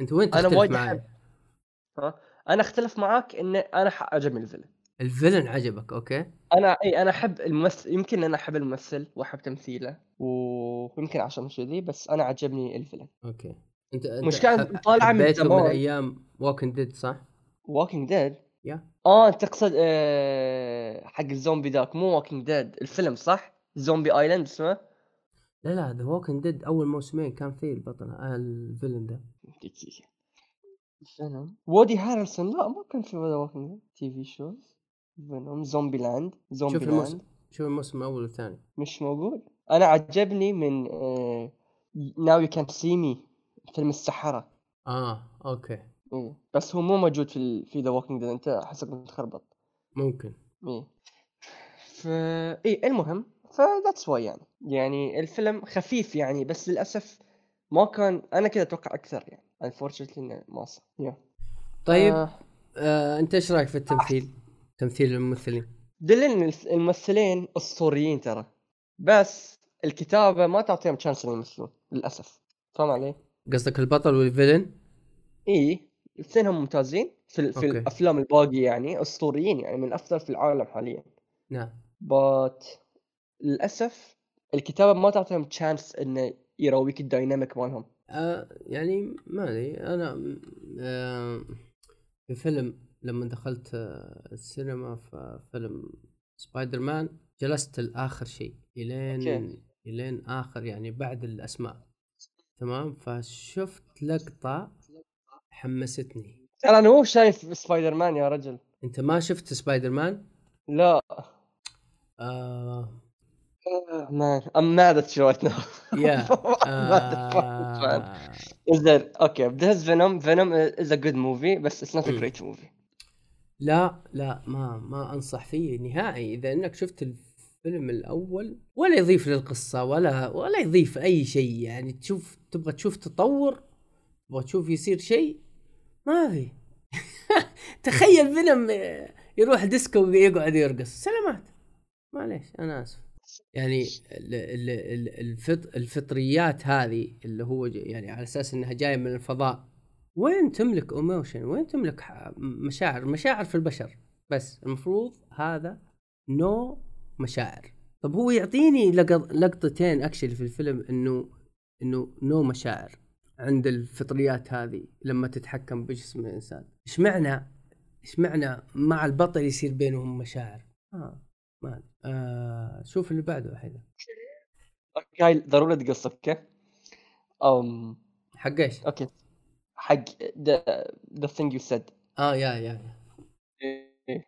أنت وين تختلف وايد معي؟ ها؟ أنا أختلف معاك إن أنا عجبني الفيلم. ال villain عجبك okay؟ أنا إي أنا أحب الممثل يمكن أنا أحب الممثل وأحب تمثيله ويمكن عشان كذي بس أنا عجبني الفيلم okay. أنت أنت مشكلة ح- طالعة من من. أيام Walking Dead صح؟ Walking Dead yeah آه تقصد آه حق الزومبي ذاك مو Walking Dead الفيلم صح؟ Zombie Island اسمه؟ لا لا The Walking Dead أول موسمين كان فيه البطل آه، ال villain ده. دقيقة. فينوم وودي هارلسون لا ما كان في ذا ووكينج تي في شوز فينوم زومبي لاند زومبي شوف الموسم لاند شوف الموسم الأول والثاني. مش موجود؟ أنا عجبني من ناو يو كان سي مي فيلم السحرة. آه أوكي. إيه. بس هو مو موجود في. في ذا ووكينج ديد أنت حسب متخربط ممكن. إيه. ف إيه المهم فذاتس واي يعني. يعني الفيلم خفيف يعني بس للأسف ما كان أنا كذا أتوقع أكثر يعني. إنه ما صار yeah. طيب آه. آه أنت إيش رأيك في التمثيل؟ تمثيل الممثلين. دليل الممثلين أسطوريين ترى. بس الكتابة ما تعطيهم chance إنهم يمثلون للأسف. فاهم علي؟ قصدك البطل وال villain؟ إيه الاثنين هم ممتازين. في, ال- في okay. الأفلام الباقي يعني أسطوريين يعني من أفضل في العالم حاليا. نعم. but للأسف الكتابة ما تعطيهم chance انه يرويك ال dynamic مالهم. آه يعني ما أدري. أنا آه في فيلم لما دخلت آه السينما في فيلم سبايدر مان جلست لآخر شيء إلين. إلين آخر يعني بعد الأسماء تمام؟ فشفت لقطة حمستني. ترى أنا مو شايف سبايدر مان يا رجل. أنت ما شفت سبايدر مان؟ لا. آه. man I'm mad at you right now يا زين okay. بدهز فينوم فينوم is a good movie بس it's not a. great movie لا لا ما ما أنصح فيه نهائي. إذا إنك شفت الفيلم الأول ولا يضيف للقصة ولا ولا يضيف أي شيء. يعني تشوف تبغى تشوف تطور تبغى تشوف يصير شيء ما في. تخيل فيلم يروح ديسكو ويقعد يرقص. سلامات. معليش أنا آسف. يعني ال- ال- ال- الفط الفطريات هذه اللي هو يعني على أساس إنها جاية من الفضاء. وين تملك emotion وين تملك مشاعر؟ مشاعر في البشر. بس المفروض هذا no مشاعر. طب هو يعطيني لقط لقطتين actually في الفيلم إنه إنه no مشاعر عند الفطريات هذه لما تتحكم بجسم الإنسان. إيش معنى؟ إيش معنى مع البطل يصير بينهم مشاعر؟ آه ما. آه شوف اللي بعده حيدا okay هاي ضروري تقص okay؟ حق إيش؟ okay. حق the thing you said آه yeah yeah yeah.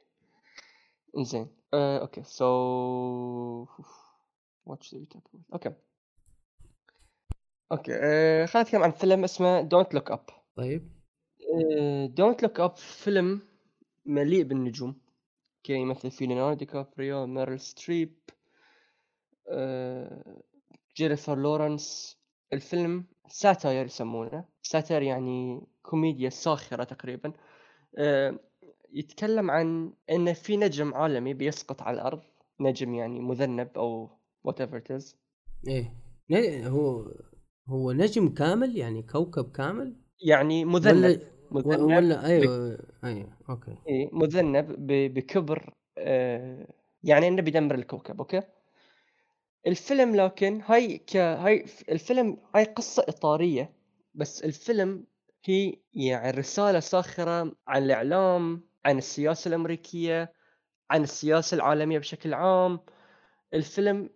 زين آه، okay. so watch the okay. okay. آه، خلينا نتكلم عن فيلم اسمه Don't Look Up طيب. Don't Look Up فيلم مليء بالنجوم. كي يمثل فيه ليوناردو دي كابريو ميريل ستريب جينيفر لورنس الفيلم satire يسمونه. satire يعني كوميديا ساخرة تقريبا. آه، يتكلم عن إن في نجم عالمي بيسقط على الأرض. نجم يعني مذنب أو whatever it is. إيه. هو هو نجم كامل؟ يعني كوكب كامل؟ يعني مذنب. ولا مذنب ولا أيوه أيوه okay. إيه مذنب بكبر آه، يعني إنه بيدمر الكوكب okay؟ الفيلم لكن هاي ك هاي الفيلم هاي قصة إطارية بس الفيلم هي يعني رسالة ساخرة عن الإعلام عن السياسة الأمريكية عن السياسة العالمية بشكل عام. الفيلم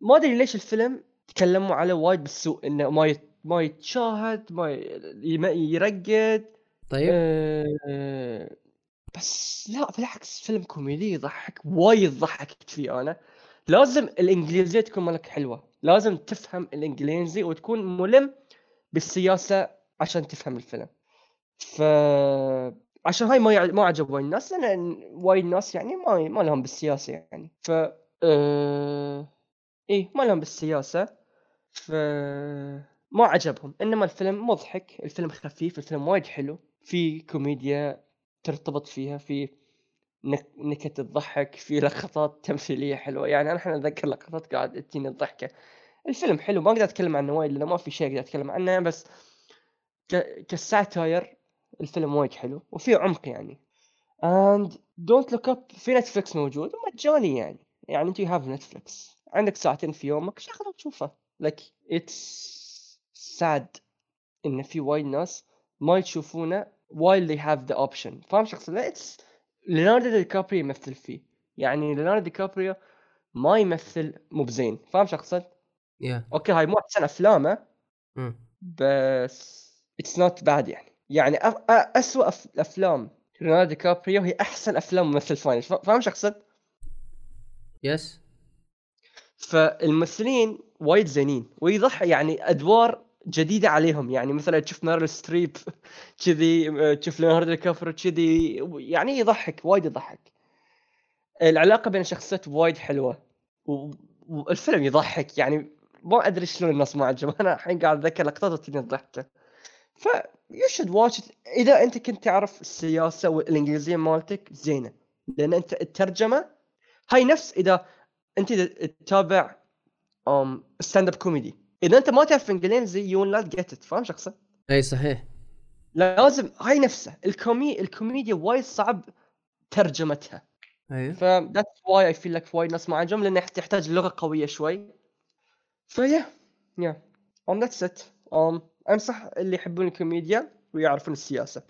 ما أدري ليش الفيلم تكلموا عليه وايد بالسوء إنه ما يت... ما يتشاهد ما يرقد. طيب. آه، بس لا بالعكس فيلم كوميدي يضحك وايد ضحكت فيه أنا. لازم الإنجليزية تكون مالك حلوة. لازم تفهم الإنجليزي وتكون ملم بالسياسة عشان تفهم الفيلم. ف عشان هاي ما. ما عجب وايد الناس لأن وايد ناس يعني ما ما لهم بالسياسة يعني. ف آه... إيه ما لهم بالسياسة. ف ما عجبهم. إنما الفيلم مضحك الفيلم خفيف الفيلم وايد حلو. في كوميديا ترتبط فيها في نكت تضحك في لقطات تمثيلية حلوة. يعني أنا الحين أتذكر لقطات قاعد تجيني الضحكة. الفيلم حلو ما أقدر أتكلم عنه وايد لأنه ما في شيء أقدر أتكلم عنه بس ك... ك satire الفيلم وايد حلو وفي عمق يعني. And don't look up في Netflix موجود ومجاني يعني. يعني أنت have Netflix عندك ساعتين في يومك شغله وتشوفه like it's sad إن في وايد ناس ما يشوفونه while they have the option. فاهم شقصد it's ليوناردو دي كابريو يمثل فيه. يعني ليوناردو دي كابريو ما يمثل مو بزين. فاهم شقصد yeah okay هاي مو أحسن افلامه مم. بس it's not bad يعني. يعني. أ- اسوء أف... أفلام ليوناردو دي كابريو هي أحسن أفلام ممثل final. فاهم شقصد yes فالممثلين وايد زينين ويضحي يعني أدوار جديدة عليهم. يعني مثلا تشوف مارل ستريب كذي آه، تشوف ليوناردو كابريو كذي يعني يضحك وايد يضحك. العلاقة بين الشخصيات وايد حلوة والفيلم يضحك. يعني ما أدري شلون الناس ما عجب أنا الحين قاعد أتذكر لقطات وتجيني ضحكة. ف you should watch إذا أنت كنت تعرف السياسة والإنجليزية مالتك زينة. لأن أنت الترجمة هاي نفس إذا أنت تتابع stand up comedy اذا أنت ما تعرف إنجليزي يو لا جيت ات فاهم شقصد إي صحيح. لازم هاي نفسه الكومي الكوميديا وايد صعب ترجمتها. أيوه. ف that's why I feel like وايد ناس ما عجبهم لأنه يحتاج لغة قوية شوي. ف yeah yeah um that's it. Um أنصح اللي يحبون الكوميديا ويعرفون السياسة.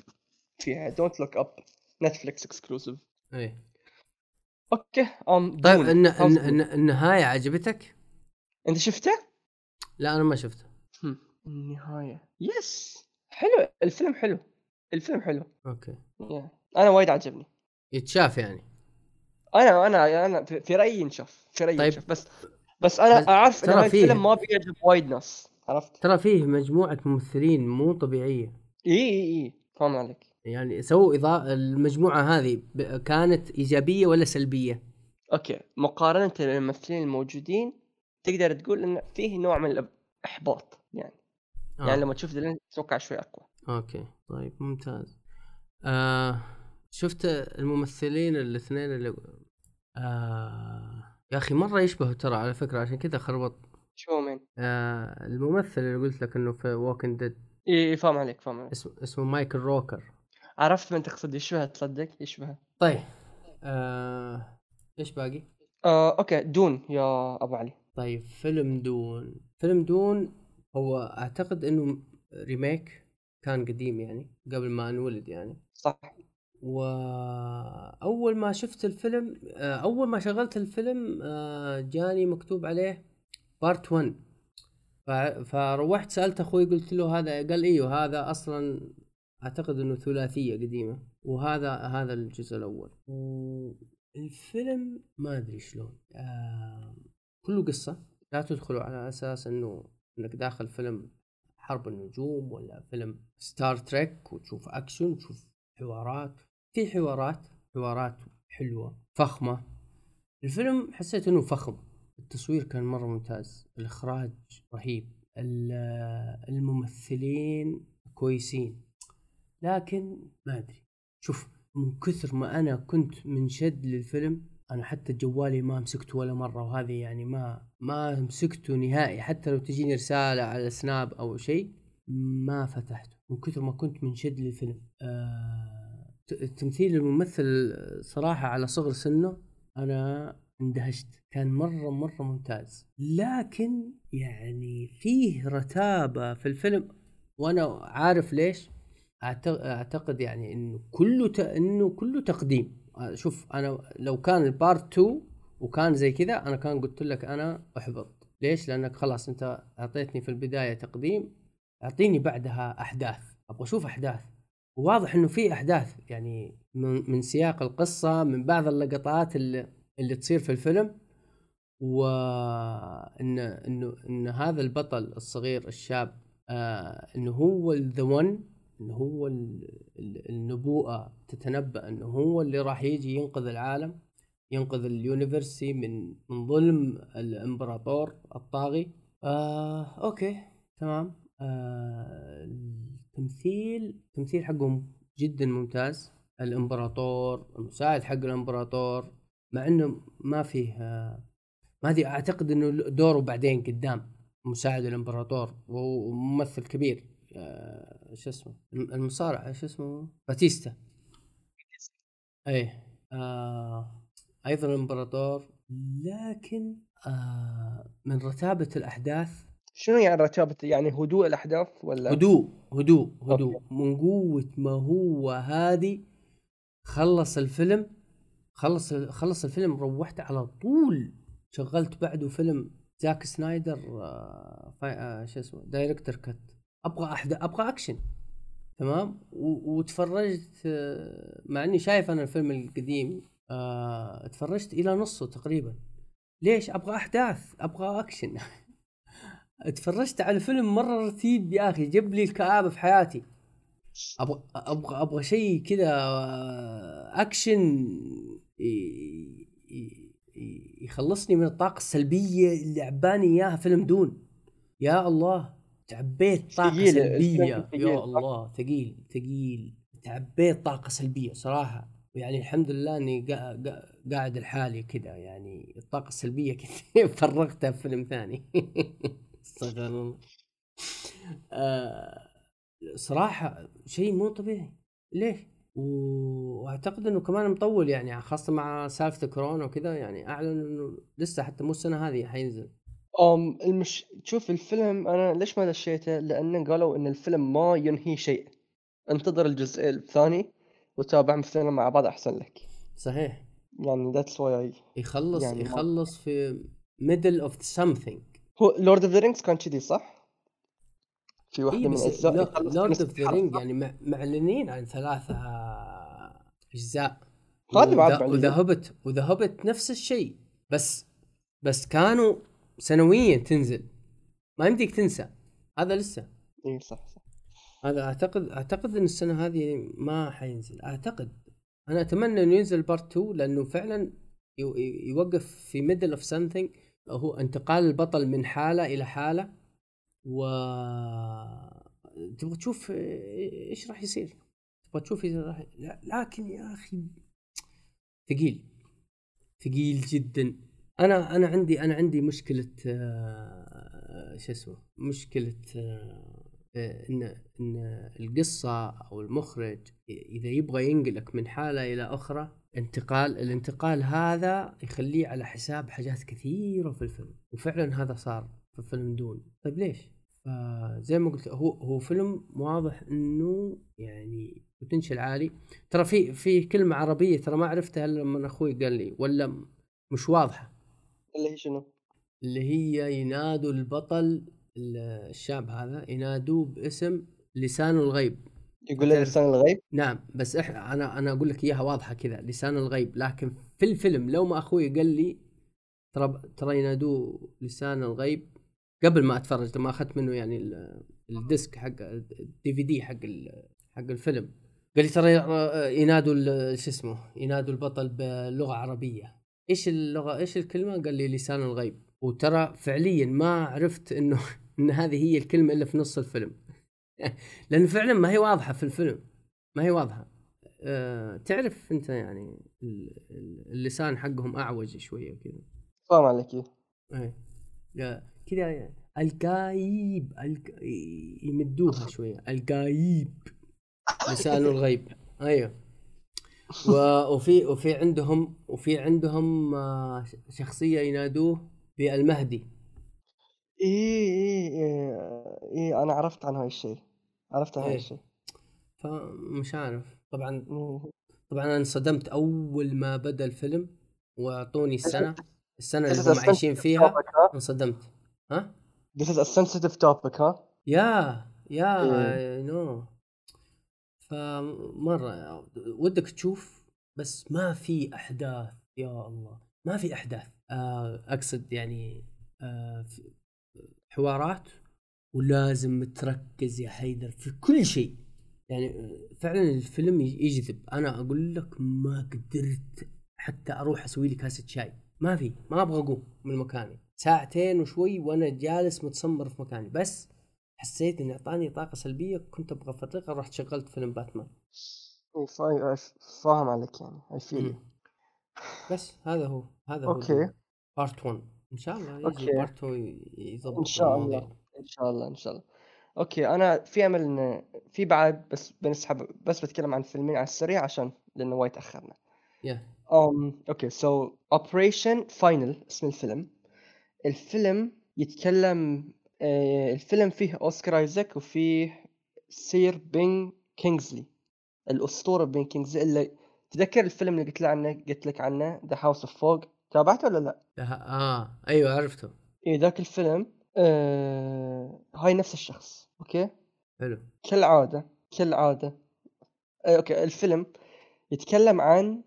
فيها don't look up Netflix exclusive أي. okay um طيب النهايه عجبتك؟ أنت شفته؟ لا أنا ما شفته. النهاية. yes! حلو الفيلم حلو. الفيلم حلو. okay. yeah. أنا وايد عجبني. يتشاف يعني. أنا أنا أنا في في رأيي ينشاف. في رأيي طيب. ينشاف. بس بس أنا بس أعرف إن ترى هاي فيه- الفيلم ما بيعجب وايد ناس. عرفت؟ ترى فيه مجموعة ممثلين مو طبيعية. إي إي إي. فاهم عليك. يعني سووا إضاءة المجموعة هذه كانت إيجابية ولا سلبية؟ okay. مقارنة بالممثلين الموجودين تقدر تقول ان فيه نوع من الإحباط يعني. آه. يعني لما تشوف ذيلين تتوقع شوي أقوى. okay طيب ممتاز. آه شفت الممثلين الاثنين اللي آه يا أخي مرة يشبهوا ترى على فكرة عشان كذا خربط. شو مين؟ آه الممثل اللي قلت لك إنه في Walking Dead إي إي فاهم عليك فاهم عليك. اسمه اسمه مايكل روكر. عرفت من تقصد يشبه تصدق؟ يشبه طيب آه إيش باقي؟ آه okay Dune يا أبو علي. طيب فيلم Dune. فيلم Dune هو أعتقد إنه remake كان قديم يعني قبل ما انولد يعني. صح. واول ما شفت الفيلم آه، أول ما شغلت الفيلم آه، جاني مكتوب عليه part 1 ف- فروحت سألت أخوي قلت له هذا قال إيوه هذا أصلا أعتقد إنه ثلاثية قديمة وهذا هذا الجزء الأول. والفيلم ما أدري شلون آه كله قصة لا تدخلوا على أساس إنه إنك داخل فيلم حرب النجوم ولا فيلم Star Trek وتشوف اكشن وتشوف حوارات. في حوارات حوارات حلوة فخمة. الفيلم حسيت إنه فخم. التصوير كان مرة ممتاز. الإخراج رهيب. ال- الممثلين كويسين. لكن ما أدري. شوف من كثر ما أنا كنت منشد للفيلم أنا حتى جوالي ما مسكته ولا مرة وهذه يعني ما ما مسكته نهائي. حتى لو تجيني رسالة على سناب أو شيء ما فتحته. من كثر ما كنت منشد للفيلم. آه تمثيل الممثل صراحة على صغر سنه أنا اندهشت. كان مرة مرة ممتاز. لكن يعني فيه رتابة في الفيلم وأنا عارف ليش. أعتقد يعني إنه كله ت... إنه كله تقديم. شوف أنا لو كان البارت 2 وكان زي كذا أنا كان قلت لك أنا أحبط. ليش؟ لأنك خلاص أنت أعطيتني في البداية تقديم أعطيني بعدها أحداث. أبغى أشوف أحداث. وواضح إنه في أحداث يعني من, من سياق القصة من بعض اللقطات اللي, اللي تصير في الفيلم. وإن إنه إن هذا البطل الصغير الشاب آه إنه هو the one إنه هو ال- ال- النبوءة تتنبأ إنه هو اللي راح يجي ينقذ العالم ينقذ ال universe من من ظلم الإمبراطور الطاغي. آه okay تمام. آه التمثيل التمثيل حقهم جدا ممتاز. الإمبراطور المساعد حق الإمبراطور مع إنه ما فيه آه ما أدري أعتقد إنه دوره بعدين قدام مساعد الإمبراطور وهو ممثل كبير. آه شو اسمه المصارع شو اسمه؟ باتيستا. إيه. آه أيضا الإمبراطور لكن آه من رتابة الأحداث. شنو يعني رتابة؟ يعني هدوء الأحداث ولا؟ هدوء هدوء هدوء. أوكي. من قوة ما هو هادي خلص الفيلم خلص خلص الفيلم روحت على طول. شغلت بعده فيلم زاك سنايدر آه آه شو اسمه director's cut. أبغى احد أبغى اكشن تمام؟ وتفرجت آه مع إني شايف أنا الفيلم القديم آه تفرجت إلى نصه تقريبا. ليش؟ أبغى أحداث أبغى اكشن اتفرجت على الفيلم مرة رتيب يا أخي جاب لي الكآبة في حياتي. أبغى أبغى أبغى شيء كذا اكشن يخلصني من الطاقة السلبية اللي عباني إياها فيلم دون. يا الله! تعبيت طاقة سلبية. يا الله ثقيل ثقيل. تعبيت طاقة سلبية صراحة. يعني الحمد لله إني قاعد لحالي كذا. يعني الطاقة السلبية كذا فرغتها في فيلم ثاني. استغفر الله. آه صراحة شيء مو طبيعي. ليه؟ وأعتقد إنه كمان مطول يعني خاصة مع سالفة كورونا وكذا. يعني أعلن إنه لسه حتى مو السنة هذه حينزل. أم المش شوف الفيلم أنا ليش ما دشيته؟ لأن قالوا إن الفيلم ما ينهي شيء. انتظر الجزء الثاني وتابع مثلنا مع بعض أحسن لك. صحيح. يعني that's why يخلص يعني يخلص في middle of something هو Lord of the Rings كان كذي صح؟ في واحدة إيه من الأجزاء Lord of the Ring يعني معلنين عن ثلاثة أجزاء. هذه بعد وذا هوبت وذا نفس الشيء. بس بس كانوا سنويا تنزل. ما يمديك تنسى. هذا لسه. اي صح صح. هذا أعتقد أعتقد إن السنة هذه ما حينزل. أعتقد. أنا أتمنى إنه ينزل part 2 لأنه فعلا يوقف في middle of something هو انتقال البطل من حالة إلى حالة. و تبغى تشوف إيش راح يصير. تبغى تشوف إيش راح لكن يا أخي ثقيل. ثقيل جدا. أنا أنا عندي أنا عندي مشكلة آه، شو اسمه مشكلة آه، إن إن القصة أو المخرج إذا يبغى ينقلك من حالة إلى أخرى انتقال الانتقال هذا يخليه على حساب حاجات كثيرة في الفيلم وفعلا هذا صار في فيلم دون. طيب ليش؟ فزي ما قلت هو هو فيلم واضح إنه يعني بوتنشل عالي. ترى في في كلمة عربية ترى ما عرفتها إلا لما أخوي قال لي ولا مش واضحة. اللي هي شنو؟ اللي هي ينادوا البطل الشاب هذا ينادوه باسم لسان الغيب. يقول لي لسان الغيب؟ نعم بس إحنا أنا أنا أقول لك إياها واضحة كذا لسان الغيب. لكن في الفيلم لو ما أخوي قال لي ترى ترى ينادوه لسان الغيب قبل ما أتفرج ما أخذت منه يعني ال disc حق ال DVD حق حق الفيلم قال لي ترى ينادوا شو اسمه ينادوا البطل بلغة عربية. إيش اللغة إيش الكلمة؟ قال لي لسان الغيب. وترى فعليا ما عرفت إنه إن هذه هي الكلمة إلا في نص الفيلم. لأن فعلا ما هي واضحة في الفيلم. ما هي واضحة. أه تعرف أنت يعني اللسان حقهم أعوج شوية كذا فاهم عليك. إيه. كذا يعني. القايب الق... يمدوها شوية. القايب لسان الغيب. أيوه. وفي وفي عندهم وفي عندهم آه، شخصية ينادوه بالمهدي. إيه إيه إيه, إيه أنا عرفت عن هاي الشيء. عرفت عن هاي إيه. الشيء. فمش عارف. طبعا طبعا أنا انصدمت أول ما بدأ الفيلم وأعطوني السنة. السنة اللي هم عايشين فيها انصدمت. ها؟ This is a sensitive topic ها يا يا نو فمرة ودك تشوف بس ما في أحداث يا الله. ما في أحداث. آه، أقصد يعني آه، حوارات ولازم تركز يا حيدر في كل شيء. يعني فعلا الفيلم يجذب. أنا أقول لك ما قدرت حتى أروح أسوي لي كاسة شاي. ما في. ما أبغى أقوم من مكاني. ساعتين وشوي وأنا جالس متسمر في مكاني. بس حسيت إني أعطاني طاقة سلبية كنت أبغى أفرغها رحت شغلت فيلم باتمان. فا- فاهم عليك يعني اي فيل. بس هذا هو هذا هو أوكي. part 1 إن شاء الله يجي. part 2 يضبط إن شاء. الله إن شاء الله إن شاء الله. أوكي أنا في أمل إن في بعد بس بنسحب بس بتكلم عن فيلمين على السريع عشان لأنه وايد تاخرنا يا um أوكي so Operation Finale اسم الفيلم. الفيلم يتكلم آه الفيلم فيه أوسكار آيزاك وفيه Sir بن كينغزلي الأسطورة بن كينغزلي اللي تذكر الفيلم اللي قلت لك عنه قلت لك عنه The House of Fog تابعته ولا لا؟ آه أيوه عرفته. إيه ذاك الفيلم آه هاي نفس الشخص أوكي؟ حلو. كالعادة كالعادة. آه، أوكي الفيلم يتكلم عن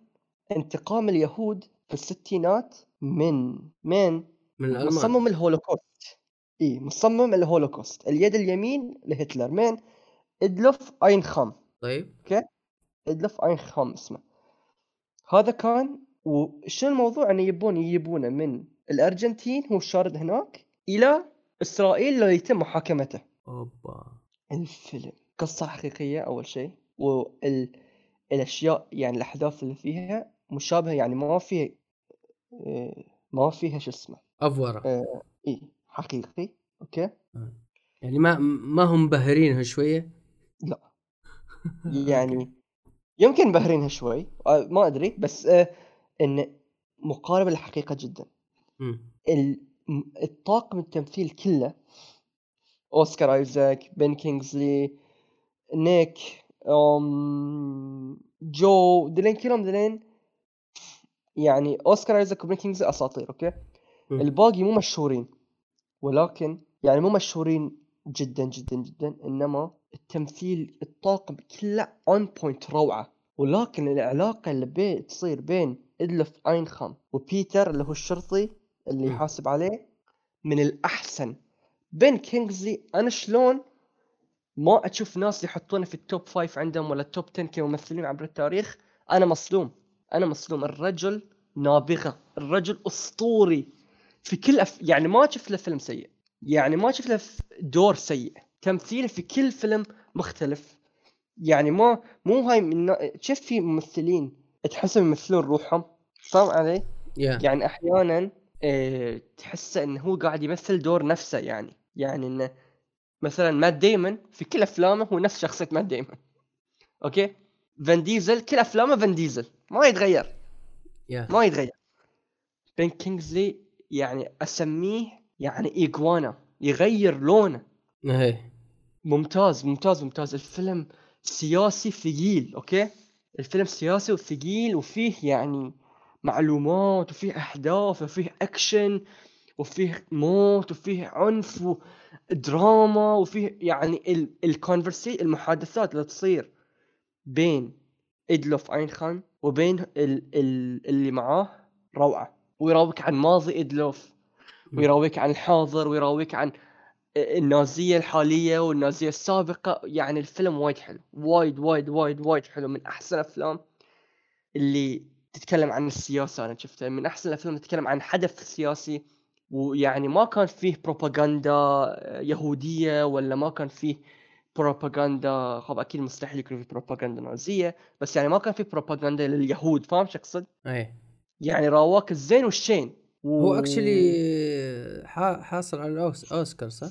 انتقام اليهود في الستينات من من من الألمان. مصمم الهولوكوست. اي مصمم الهولوكوست اليد اليمين لهتلر من؟ إدلوف أينخام. طيب. إدلوف أينخام اسمه. هذا كان وشنو الموضوع؟ انه يبون يجيبونه من الأرجنتين هو شارد هناك إلى إسرائيل ليتم محاكمته. أوبا. الفيلم. قصة حقيقية أول شيء والأشياء يعني الأحداث اللي فيها مشابهة يعني ما في آه، ما فيها شو اسمه. أفورة. آه، إي حقيقي أوكي؟ يعني ما ما هم مبهرينها شوية؟ يعني يمكن مبهرينها شوي آه، ما أدري بس آه، إن مقاربة للحقيقة جدا. الطاقم التمثيل كله أوسكار آيزاك بن كينغزلي نيك جو دلين كلهم دلين. يعني أوسكار آيزاك وبن كينغزلي أساطير أوكي. الباقي مو مشهورين. ولكن يعني مو مشهورين جدا جدا جدا إنما التمثيل الطاقم كله on point روعة. ولكن العلاقة اللي بي تصير بين أدولف أيخمان وبيتر اللي هو الشرطي اللي. يحاسب عليه من الأحسن. بن كينغزلي أنا شلون ما أشوف ناس يحطونه في ال top five عندهم ولا ال top 10 كممثلين عبر التاريخ أنا مصدوم. أنا مصدوم. الرجل نابغة. الرجل أسطوري. في كل أف... يعني ما شفت له فيلم سيء. يعني ما شفت له دور سيء. تمثيله في كل فيلم مختلف. يعني ما مو هاي من شوف في ممثلين تحسهم يمثلون روحهم؟ فاهم علي؟ يا يعني أحيانا آه تحسه انه هو قاعد يمثل دور نفسه يعني. يعني إنه مثلا مات ديمون في كل أفلامه هو نفس شخصية مات ديمون أوكي؟ فان ديزل كل أفلامه فان ديزل ما يتغير. يا ما يتغير. بن كينغزلي يعني أسميه يعني iguana يغير لونه. إيه. ممتاز ممتاز ممتاز. الفيلم سياسي ثقيل أوكي؟ الفيلم سياسي وثقيل وفيه يعني معلومات وفيه أحداث وفيه أكشن وفيه موت وفيه عنف ودراما وفيه يعني ال conversa المحادثات اللي تصير بين أدولف أيخمان وبين ال ال اللي معاه روعة. ويراويك عن ماضي أدولف ويراويك عن الحاضر ويراويك عن النازية الحالية والنازية السابقة. يعني الفيلم وايد حلو وايد وايد وايد وايد حلو. من أحسن الأفلام اللي تتكلم عن السياسة أنا شفتها من أحسن الأفلام اللي تتكلم عن حدث سياسي ويعني ما كان فيه بروباغندا يهودية ولا ما كان فيه بروباغندا. خب أكيد مستحيل يكون في بروباغندا نازية بس يعني ما كان فيه بروباغندا لليهود. فاهم شو أقصد؟ إيه. يعني راواك الزين والشين. و... هو اكشلي حاصل على الأوس- أوسكار صح؟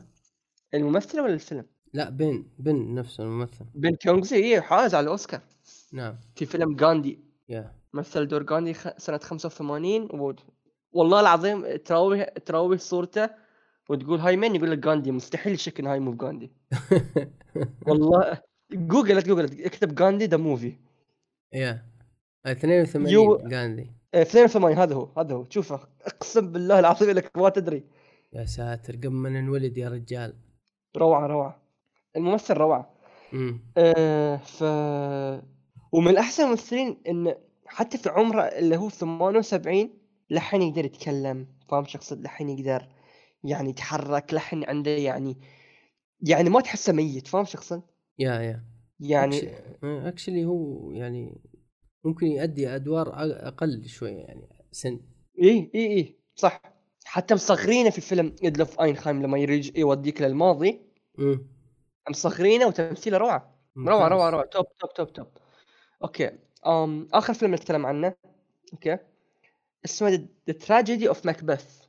الممثل ولا الفيلم؟ لا بن بن نفسه الممثل. بن كينغسلي إيه حاز على الأوسكار. نعم. في فيلم غاندي. yeah. مثل دور غاندي خ... سنة 85 و... والله العظيم تراوي تراوي صورته وتقول هاي مين؟ يقول لك غاندي. مستحيل يشك ان هاي مو غاندي والله. جوجل جوجل اكتب غاندي the movie yeah. 82 يو- غاندي. 82 هذا هو هذا هو. شوفه اقسم بالله العظيم لك ما تدري. يا ساتر قبل ما ننولد يا رجال. روعة روعة. الممثل روعة. امم آه ف ومن أحسن الممثلين إن حتى في عمره اللي هو 78 لحين يقدر يتكلم فاهم شو اقصد لحين يقدر يعني يتحرك لحين عنده يعني يعني ما تحسه ميت فاهم شو اقصد يا يا. يعني أكشلي هو يعني ممكن يؤدي أدوار أقل شوية يعني سن. اي اي اي صح. حتى مصغرينه في فيلم أدولف أيخمان لما يريج يوديك للماضي. مم. مصغرينه وتمثيله روعة. روعة روعة روعة. top top top top. Okay. أم آخر فيلم نتكلم عنه. Okay. اسمه The Tragedy of Macbeth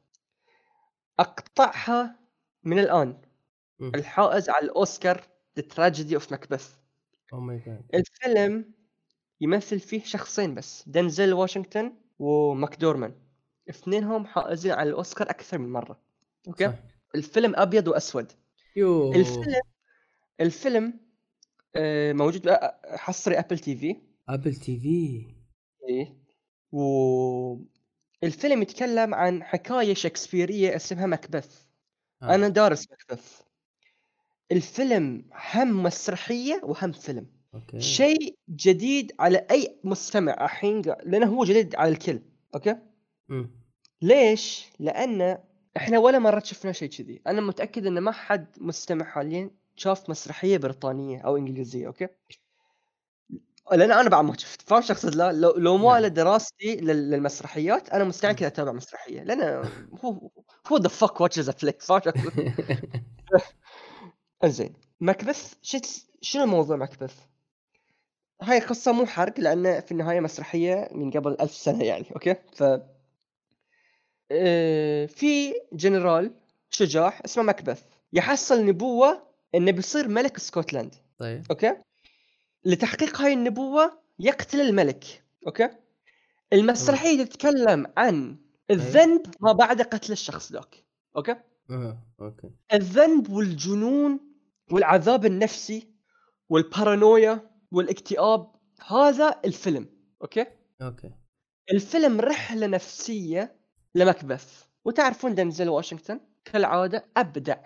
أقطعها من الآن. الحائز على الأوسكار The Tragedy of Macbeth oh my God الفيلم يمثل فيه شخصين بس دنزل واشنطن وماكدورمان اثنينهم حائزين على الأوسكار أكثر من مرة. Okay? صح. الفيلم أبيض وأسود. يو الفيلم الفيلم آه، موجود حصري Apple TV. Apple TV. إيه. و الفيلم يتكلم عن حكاية شكسبيرية اسمها مكبث آه. أنا دارس مكبث الفيلم هم مسرحية وهم فيلم. okay شيء جديد على أي مستمع الحين لأنه هو جديد على الكل Okay مم. ليش لأن إحنا ولا مرة شفنا شيء كذي أنا متأكد إن ما حد مستمع حاليا شاف مسرحية بريطانية أو إنجليزية okay لأن أنا بعد ما شفت فاهم شو اقصد لا لو, لو ما نعم. لدراستي لل- للمسرحيات أنا مستحيل كذا اتابع مسرحية لأن هو who the fuck watches a play فاهم؟ إنزين مكبث شنو موضوع مكبث؟ هاي قصة مو حرق لأن في النهاية مسرحية من قبل ألف سنة يعني okay? ف آه، في جنرال شجاع اسمه مكبث يحصل نبوة إنه بيصير ملك اسكتلند طيب. Okay? لتحقيق هاي النبوة يقتل الملك okay? المسرحية تتكلم عن الذنب ما بعد قتل الشخص ذاك أوكي؟ آه okay. الذنب والجنون والعذاب النفسي والبارانويا والاكتئاب هذا الفيلم. Okay? Okay. الفيلم رحلة نفسية لمكبث وتعرفون دنزل واشنطن؟ كالعادة أبدع.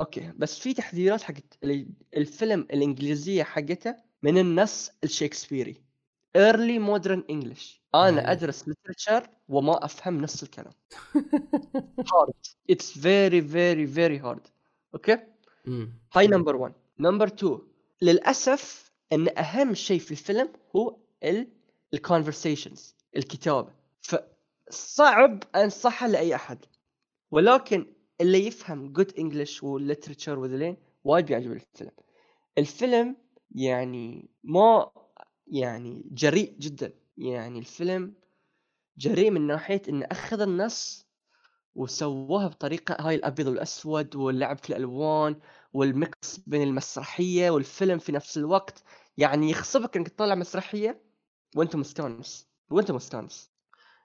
Okay بس في تحذيرات حقت ال- الفيلم الإنجليزية حقته من النص الشكسبيري early modern English. أنا. أدرس literature وما أفهم نص الكلام. Hard. It's very very very hard. Okay. هاي number 1 number 2 للأسف إن أهم شيء في الفيلم هو ال conversations الكتابة. فصعب أنصحه لأي أحد. ولكن اللي يفهم good English وال literature وذلين وايد بيعجب الفيلم. الفيلم يعني ما يعني جريء جدا. يعني الفيلم جريء من ناحية انه أخذ النص وسووها بطريقة هاي الأبيض والأسود واللعب في الألوان والميكس بين المسرحية والفيلم في نفس الوقت يعني يخصبك إنك تطلع مسرحية وأنت مستانس وأنت مستانس.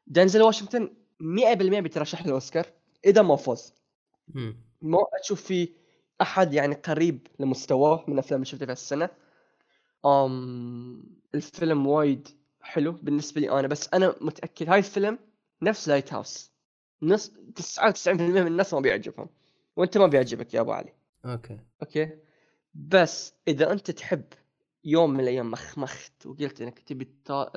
دنزل واشنطن 100% بيترشح للاوسكار إذا ما فاز. ما أشوف في أحد يعني قريب لمستواه من الافلام اللي شفتها في السنة. أم الفيلم وايد حلو بالنسبة لي أنا بس أنا متأكد هاي الفيلم نفس Lighthouse نص 99% من الناس ما بيعجبهم. وأنت ما بيعجبك يا أبو علي. Okay. Okay. بس إذا أنت تحب يوم من الأيام مخمخت وقلت إنك تبي تا-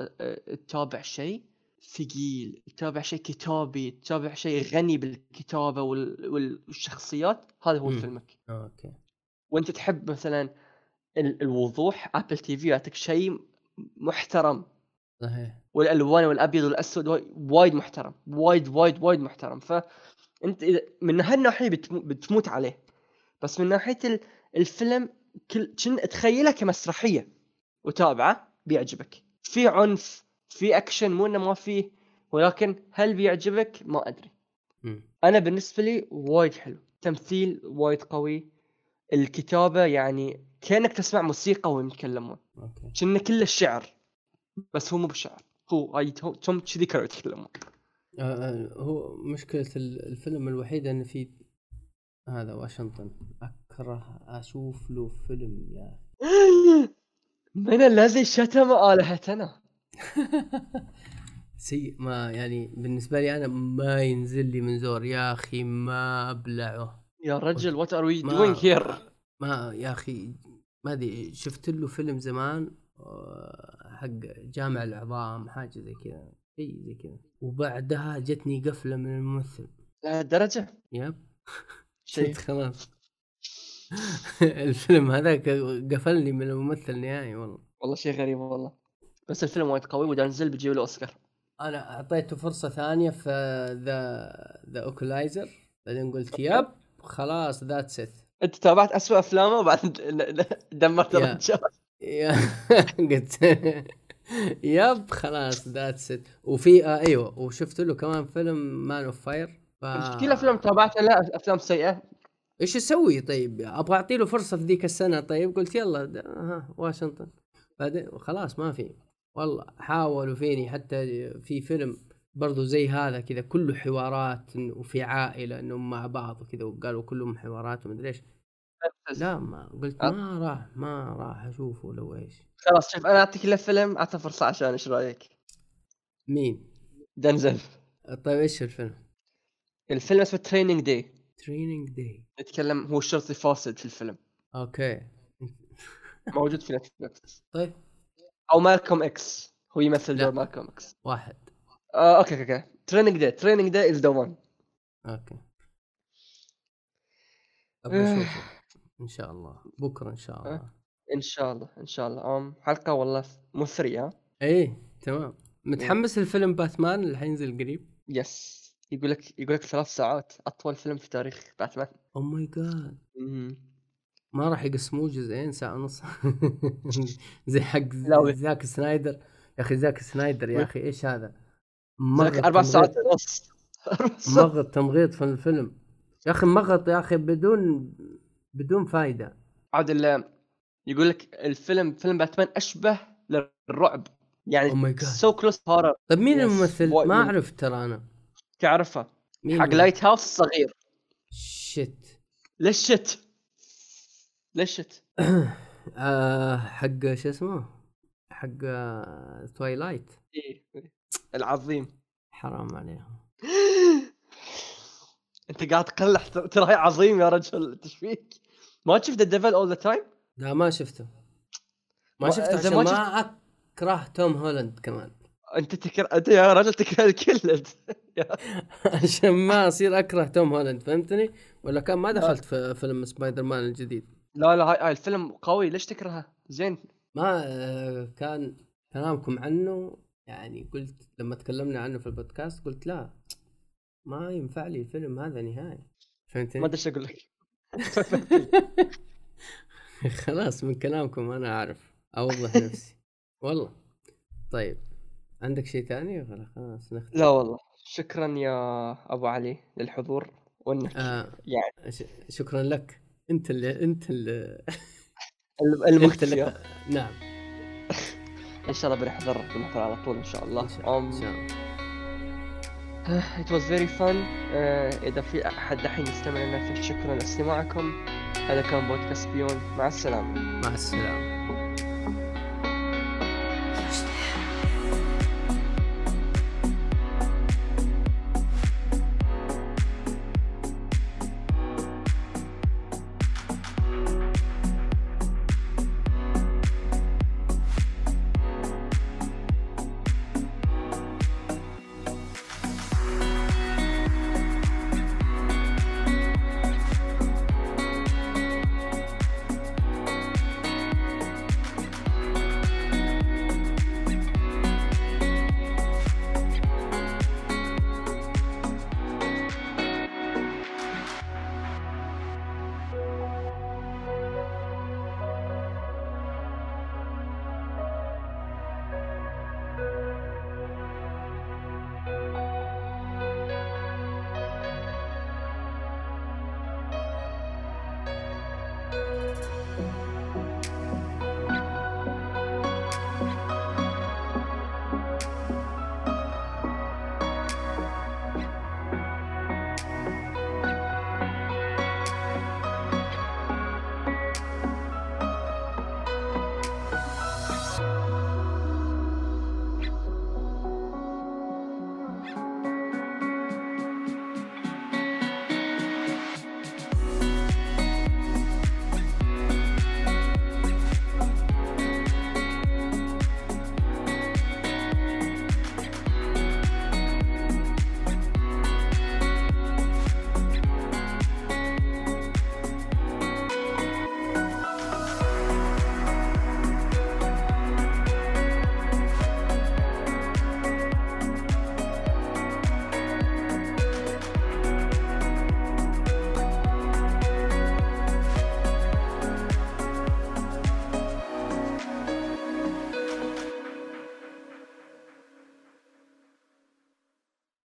تتابع شيء ثقيل تتابع شيء كتابي تتابع شيء غني بالكتابة وال- وال- والشخصيات هذا هو. فيلمك. Okay. وأنت تحب مثلا ال- الوضوح Apple TV يعطيك شيء محترم. صحيح. والألوان والأبيض والأسود وايد- محترم. وايد وايد وايد محترم. فأنت إذا من هالناحية بتمو- بتموت عليه. بس من ناحية ال- الفيلم كل كن تخيله كمسرحية. وتابعة بيعجبك. في عنف في أكشن مو إنه ما فيه ولكن هل بيعجبك؟ ما أدري. مم. أنا بالنسبة لي وايد حلو. تمثيل وايد قوي. الكتابة يعني كأنك تسمع موسيقى وهم يتكلمون. كأنه كله الشعر بس هو مو بالشعر هو تو- توم كذي كانوا يتكلمون. آه، آه، هو مشكلة ال- الفيلم الوحيدة إن في هذا واشنطن. أكره أشوف له فيلم يا من الذي شتم آلهتنا؟ سيء. ما يعني بالنسبة لي أنا ما ينزل لي من زور. يا أخي ما أبلعه. يا رجل what are we doing here? ما يا أخي ما أدري. شفت له فيلم زمان آه، حق جامع العظام حاجة زي كذا شيء زي كذا. وبعدها جتني قفلة من الممثل. لهالدرجة؟ Yep. شيء خلاص. الفيلم هذاك قفلني من الممثل نهائي والله. والله شيء غريب والله. بس الفيلم وايد قوي ودنزل بيجيب له أوسكار. أنا أعطيته فرصة ثانية في the The Equalizer. بعدين قلت yep خلاص that's it أنت تابعت اسوء أفلامه وبعدين دمرت. الرجال قلت yep خلاص that's it وفي آه أيوه وشفت له كمان فيلم Man on Fire ف... كل افلام تابعتها لا أفلام سيئة إيش أسوي طيب؟ أبغى اعطي له فرصة في ذيك السنة طيب قلت يلا ها واشنطن بعدين خلاص ما في والله حاولوا فيني حتى في فيلم برضو زي هذا كذا كله حوارات وفي عائلة إنهم مع بعض وكذا وقالوا كلهم حوارات ومدري إيش لا ما قلت. ما راح ما راح أشوفه لو إيش خلاص شوف أنا أعطيك له فيلم اعطى فرصة عشان إيش رأيك؟ مين؟ دنزل طيب إيش الفيلم؟ الفيلم اسمه Training Day Training Day يتكلم هو شرطي فاسد في الفيلم. okay. موجود في نتفلكس طيب. أو مالكوم إكس هو يمثل. دور مالكوم إكس واحد. آه أوكي أوكي تريننج داي تريننج داي از ذا وان أوكي. أبغى أشوفه. إن شاء الله. بكرة إن شاء الله. إن شاء الله إن شاء الله. أم حلقة والله مثريه إيه تمام. متحمس الفيلم باتمان؟ اللي حينزل قريب yes يقول لك يقول لك ثلاث ساعات أطول فيلم في تاريخ باتمان. oh my God. ما راح يقسموه جزئين ساعة ونص. زي حق. زاك سنايدر. يا أخي زاك سنايدر يا أخي إيش هذا؟ أربع ساعات ونص. مغط تمغيط في الفيلم. يا أخي مغط يا أخي بدون بدون فايدة. عاد يقول لك الفيلم فيلم باتمان أشبه للرعب. يعني. سو كلوز هورر طيب مين Yes. الممثل؟ ما أعرف ترى أنا. تعرفه؟ مين حق؟ لايت هاوس الصغير. شت. ليش شت ليش شت آه حق شو اسمه؟ حق آه توايلايت إيه. العظيم. حرام عليهم. أنت قاعد تقلح ترى هي عظيم يا رجل. إيش فيك؟ ما شفت ذا ديفل اول ذا تايم؟ لا ما شفته. ما شفته عشان ما ما أكره توم هولاند كمان. أنت تكره أنت يا رجل تكره الكل. انت. عشان ما أصير أكره توم هولاند فهمتني؟ ولا كان ما دخلت في فيلم سبايدر مان الجديد؟ لا لا هاي, الفيلم قوي. ليش تكرهه؟ زين. ما آه، كان كلامكم عنه يعني قلت لما تكلمنا عنه في البودكاست قلت لا ما ينفع لي الفيلم هذا نهائي. ما فهمتني أدري إيش أقول لك. خلاص من كلامكم أنا أعرف أوضح نفسي. والله. طيب. عندك شيء ثاني ولا خلاص نختم؟ لا والله. شكرا يا أبو علي للحضور وإنك آه يعني شكرا لك. أنت اللي أنت اللي الم- أنت المختفي اللي نعم. إن شاء الله بنحضر بنحضر على طول إن شاء الله. إن شاء الله, إن um, شاء الله. it was very fun. uh, إذا في أحد الحين يستمع لنا فشكرا لاستماعكم. هذا كان بودكاست بيون. مع السلامة. مع السلامة.